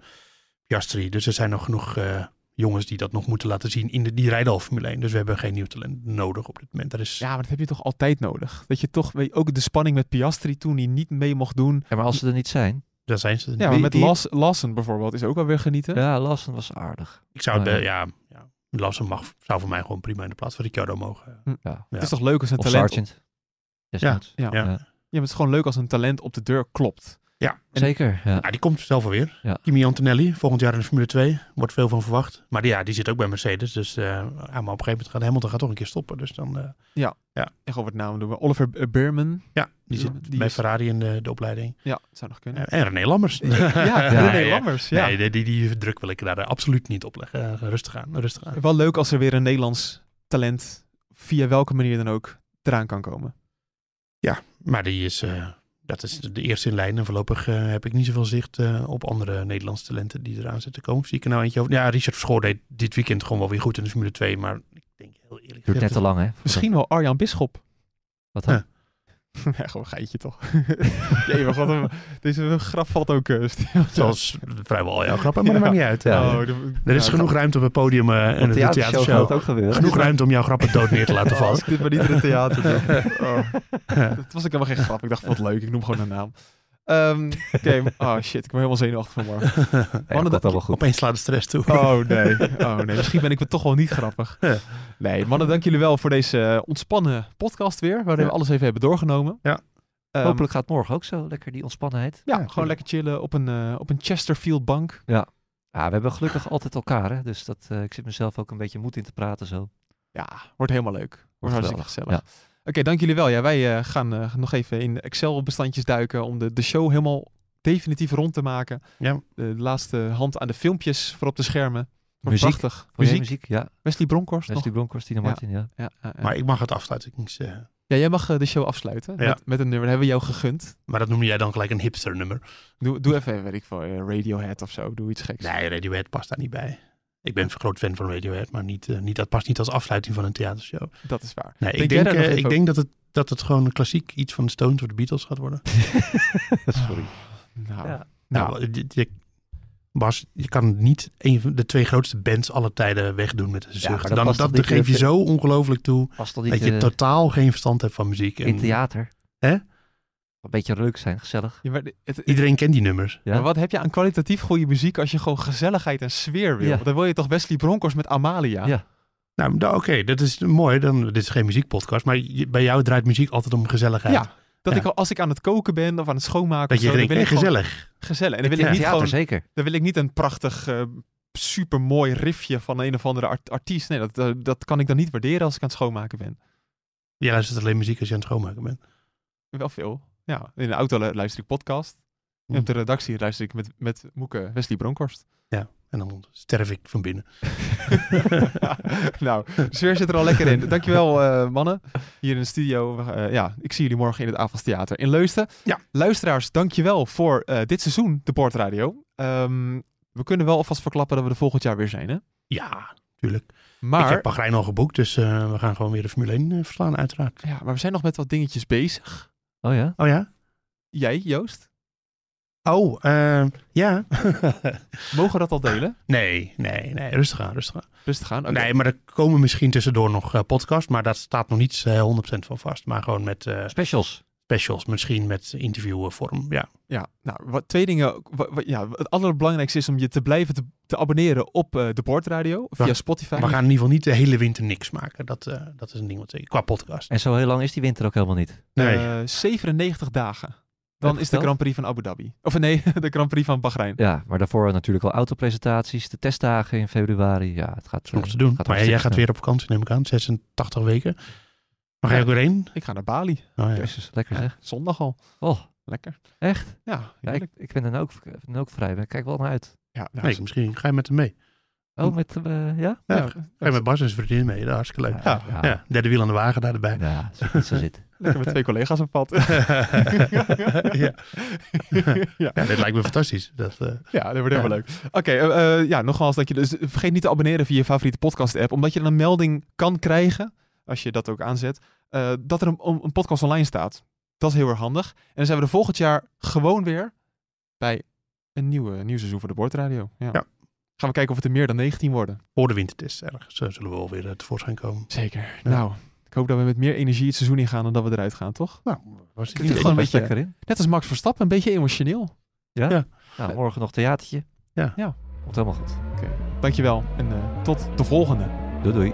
Piastri. Dus er zijn nog genoeg eh, jongens die dat nog moeten laten zien. In de, die rijden al Formule 1, dus we hebben geen nieuw talent nodig op dit moment. Er is, Ja, maar dat heb je toch altijd nodig. Dat je toch, weet je, ook de spanning met Piastri toen hij niet mee mocht doen. Ja, maar als ze er niet zijn, Daar zijn ze. Ja, maar met Las, Lassen bijvoorbeeld is ook wel weer genieten. ja, Lassen was aardig. Ik zou het, Oh, ja. ja, ja, Lassen mag, zou voor mij gewoon prima in de plaats van Ricciardo mogen. Ja. Ja. Het is toch leuk als een Of talent... Ja. Ja. Ja. Ja, maar het is gewoon leuk als een talent op de deur klopt. En- Zeker, ja. Ja, die komt zelf alweer. Ja. Kimi Antonelli, volgend jaar in de Formule 2. Wordt veel van verwacht. Maar die, ja, die zit ook bij Mercedes. Dus eh, ja, maar op een gegeven moment gaat Hamilton gaat toch een keer stoppen. Dus dan, eh, En gewoon wat namen doen we. Oliver Beerman. ja, die Ja, zit die bij is- Ferrari in de, de opleiding. Ja, zou nog kunnen. En René Lammers. ja, René Lammers. Ja. Nee, die, die, die druk wil ik daar eh, absoluut niet op leggen. Rustig aan, rustig aan. Wel leuk als er weer een Nederlands talent, via welke manier dan ook, eraan kan komen. Maar die is, dat is de eerste in lijn. En voorlopig eh, heb ik niet zoveel zicht eh, op andere Nederlandse talenten die eraan zitten te komen. Zie ik er nou eentje over? Ja, Richard Verschoor deed dit weekend gewoon wel weer goed in de Formule 2. Maar ik denk heel eerlijk Duurt net te lang, hè? Misschien wel Arjan Bisschop. Wat dan? Ja. ja, gewoon een geitje toch. Jee, maar wat een, deze grap valt ook uh, stil. Zoals vrijwel al jouw grappen, maar dat maakt niet uit. Ja. Eh, Oh, de- er is genoeg ruimte op het podium eh, en de theatershow ook gebeuren. Genoeg ruimte om jouw grappen dood neer te laten Oh, vallen. als ik dit maar niet in het theater doe. Oh. Dat was ik helemaal geen grap. Ik dacht, wat leuk. Ik noem gewoon een naam. Ehm, Oké, oh shit. Ik ben helemaal zenuwachtig vanmorgen. Ja, Mannen, komt allemaal goed. Opeens slaat de stress toe. Oh nee. oh nee, misschien ben ik het toch wel niet grappig. Ja. Nee, mannen, dank jullie wel voor deze eh, ontspannen podcast weer, waarin Ja. we alles even hebben doorgenomen. Ja. Ehm, Hopelijk gaat morgen ook zo lekker die ontspannenheid. Ja, Ja, gewoon lekker chillen op een, eh, op een Chesterfield bank. Ja, we hebben gelukkig altijd elkaar, hè? Dus dat, eh, ik zit mezelf ook een beetje moed in te praten zo. Ja, wordt helemaal leuk. Wordt hartstikke geweldig. gezellig. Oké, dank jullie wel. Ja, wij eh, gaan eh, nog even in Excel-bestandjes duiken om de, de show helemaal definitief rond te maken. Ja. De, laatste hand aan de filmpjes voor op de schermen. Muziek. Prachtig. Muziek. muziek? Ja, Wesley Bronkhorst nog. Wesley Bronkhorst, Tina. Martin, ja. Ja, ja. Maar ik mag het afsluitings... eh ja, jij mag eh, de show afsluiten Ja. met, met een nummer. Dat hebben we jou gegund. maar dat noem jij dan gelijk een hipster nummer. Doe, doe even, weet ik veel, Radiohead of zo. Doe iets geks. Nee, Radiohead past daar niet bij. Ik ben een groot fan van Radiohead, maar niet, eh, niet, dat past niet als afsluiting van een theatershow. Dat is waar. Nee, Denk ik jij denk, eh, ik denk dat, het, dat het gewoon een klassiek iets van de Stones of de Beatles gaat worden. Sorry. Nou, Ja. nou, Nou, Bas, je kan niet een van de twee grootste bands alle tijden wegdoen met een zucht. dat dan past dat, niet geef je zo ongelooflijk toe dat je totaal geen verstand hebt van muziek. En in theater? Hè? Een beetje leuk zijn, gezellig. ja, maar het- het- iedereen kent die nummers. Ja? Maar wat heb je aan kwalitatief goede muziek als je gewoon gezelligheid en sfeer wil? Ja. Dan wil je toch Wesley Bronkhorst met Amalia? Ja. Nou, oké, dat is mooi. Dan, dit is geen muziekpodcast, maar je- bij jou draait muziek altijd om gezelligheid. Ja, Dat Ja. ik al- als ik aan het koken ben of aan het schoonmaken Dat je zo, dan denkt, wil hey, ik gewoon gezellig. gezellig. En dan wil ik niet theater gewoon, zeker. dan wil ik niet een prachtig uh, supermooi riffje van een of andere art- artiest. Nee, dat, dat, dat kan ik dan niet waarderen als ik aan het schoonmaken ben. Jij luistert alleen muziek als je aan het schoonmaken bent. Wel veel. Ja, in de auto lu- luister ik podcast. En op de redactie luister ik met, met Moeke Wesley Bronkhorst. En dan sterf ik van binnen. nou, de sfeer zit er al lekker in. Dankjewel eh mannen, hier in de studio. Eh, ja, ik zie jullie morgen in het Avondstheater in Leusden. Ja. Luisteraars, dankjewel voor eh, dit seizoen, de Bordradio. Ehm we kunnen wel alvast verklappen dat we er volgend jaar weer zijn, hè? Ja, tuurlijk. Maar, Ik heb Bahrein al geboekt, dus we gaan gewoon weer de Formule 1 eh, verslaan, uiteraard. ja, maar we zijn nog met wat dingetjes bezig. Oh ja? Oh ja? Jij, Joost? Oh, eh, ja. Mogen we dat al delen? nee, nee, nee. Rustig aan, rustig aan. Rustig aan. Nee, maar er komen misschien tussendoor nog eh, podcasts. Maar dat staat nog niet eh, 100% van vast. Maar gewoon met eh, Specials. Specials. Misschien met interviewvorm. Ja. Ja, nou, wat, twee dingen. Ja, het allerbelangrijkste is om je te blijven te, te abonneren op eh, de Boordradio via Ja, Spotify. We gaan in ieder geval niet de hele winter niks maken. Dat, eh, dat is een ding wat zeker. Qua podcast. En zo heel lang is die winter ook helemaal niet. Nee. Eh, 97 dagen. Dan is de? Grand Prix van Abu Dhabi. Of nee, de Grand Prix van Bahrein. Ja, maar daarvoor natuurlijk al autopresentaties, de testdagen in februari. Ja, het gaat eh, te doen. gaat maar jij gaat weer op vakantie, neem ik aan. 86 weken. Mag jij Ja. ook weer heen? Ik ga naar Bali. Oh, ja. Jezus, lekker Ja, zeg. zondag al. Oh, Lekker. echt? Ja, Ja, ik, ik ben dan ook, ik ben ook vrij. Ik kijk wel naar uit. ja, nou, Nee, misschien ga je met hem mee. Oh, met, eh, ja? Ja, ja, Ga je met Bas en zijn vriendin mee. Dat is hartstikke leuk. Ja. ja. Ja, derde wiel aan de wagen daar erbij. Ja, zo zitten. lekker met twee collega's op pad. ja. ja. ja, dit lijkt me fantastisch. Dat, eh, Ja, dat wordt helemaal leuk. Oké, eh, eh, ja, nogmaals dat je dus vergeet niet te abonneren via je favoriete podcast app, omdat je dan een melding kan krijgen als je dat ook aanzet, eh, dat er een, een podcast online staat. Dat is heel erg handig. En dan zijn we er volgend jaar gewoon weer bij een nieuwe, nieuw seizoen voor de Boordradio. Ja. Ja. Gaan we kijken of het er meer dan 19 worden. voor de wintertest ergens eh, zullen we wel weer eh, tevoorschijn komen. Zeker. Ja. Nou, ik hoop dat we met meer energie het seizoen ingaan dan dat we eruit gaan, toch? Nou, was Ik gewoon een beetje- lekker in. Net als Max Verstappen, een beetje emotioneel. Ja? Ja. Nou, morgen nog theatertje. Ja. Ja. Komt helemaal goed. Dankjewel en eh, tot de volgende. Doei doei.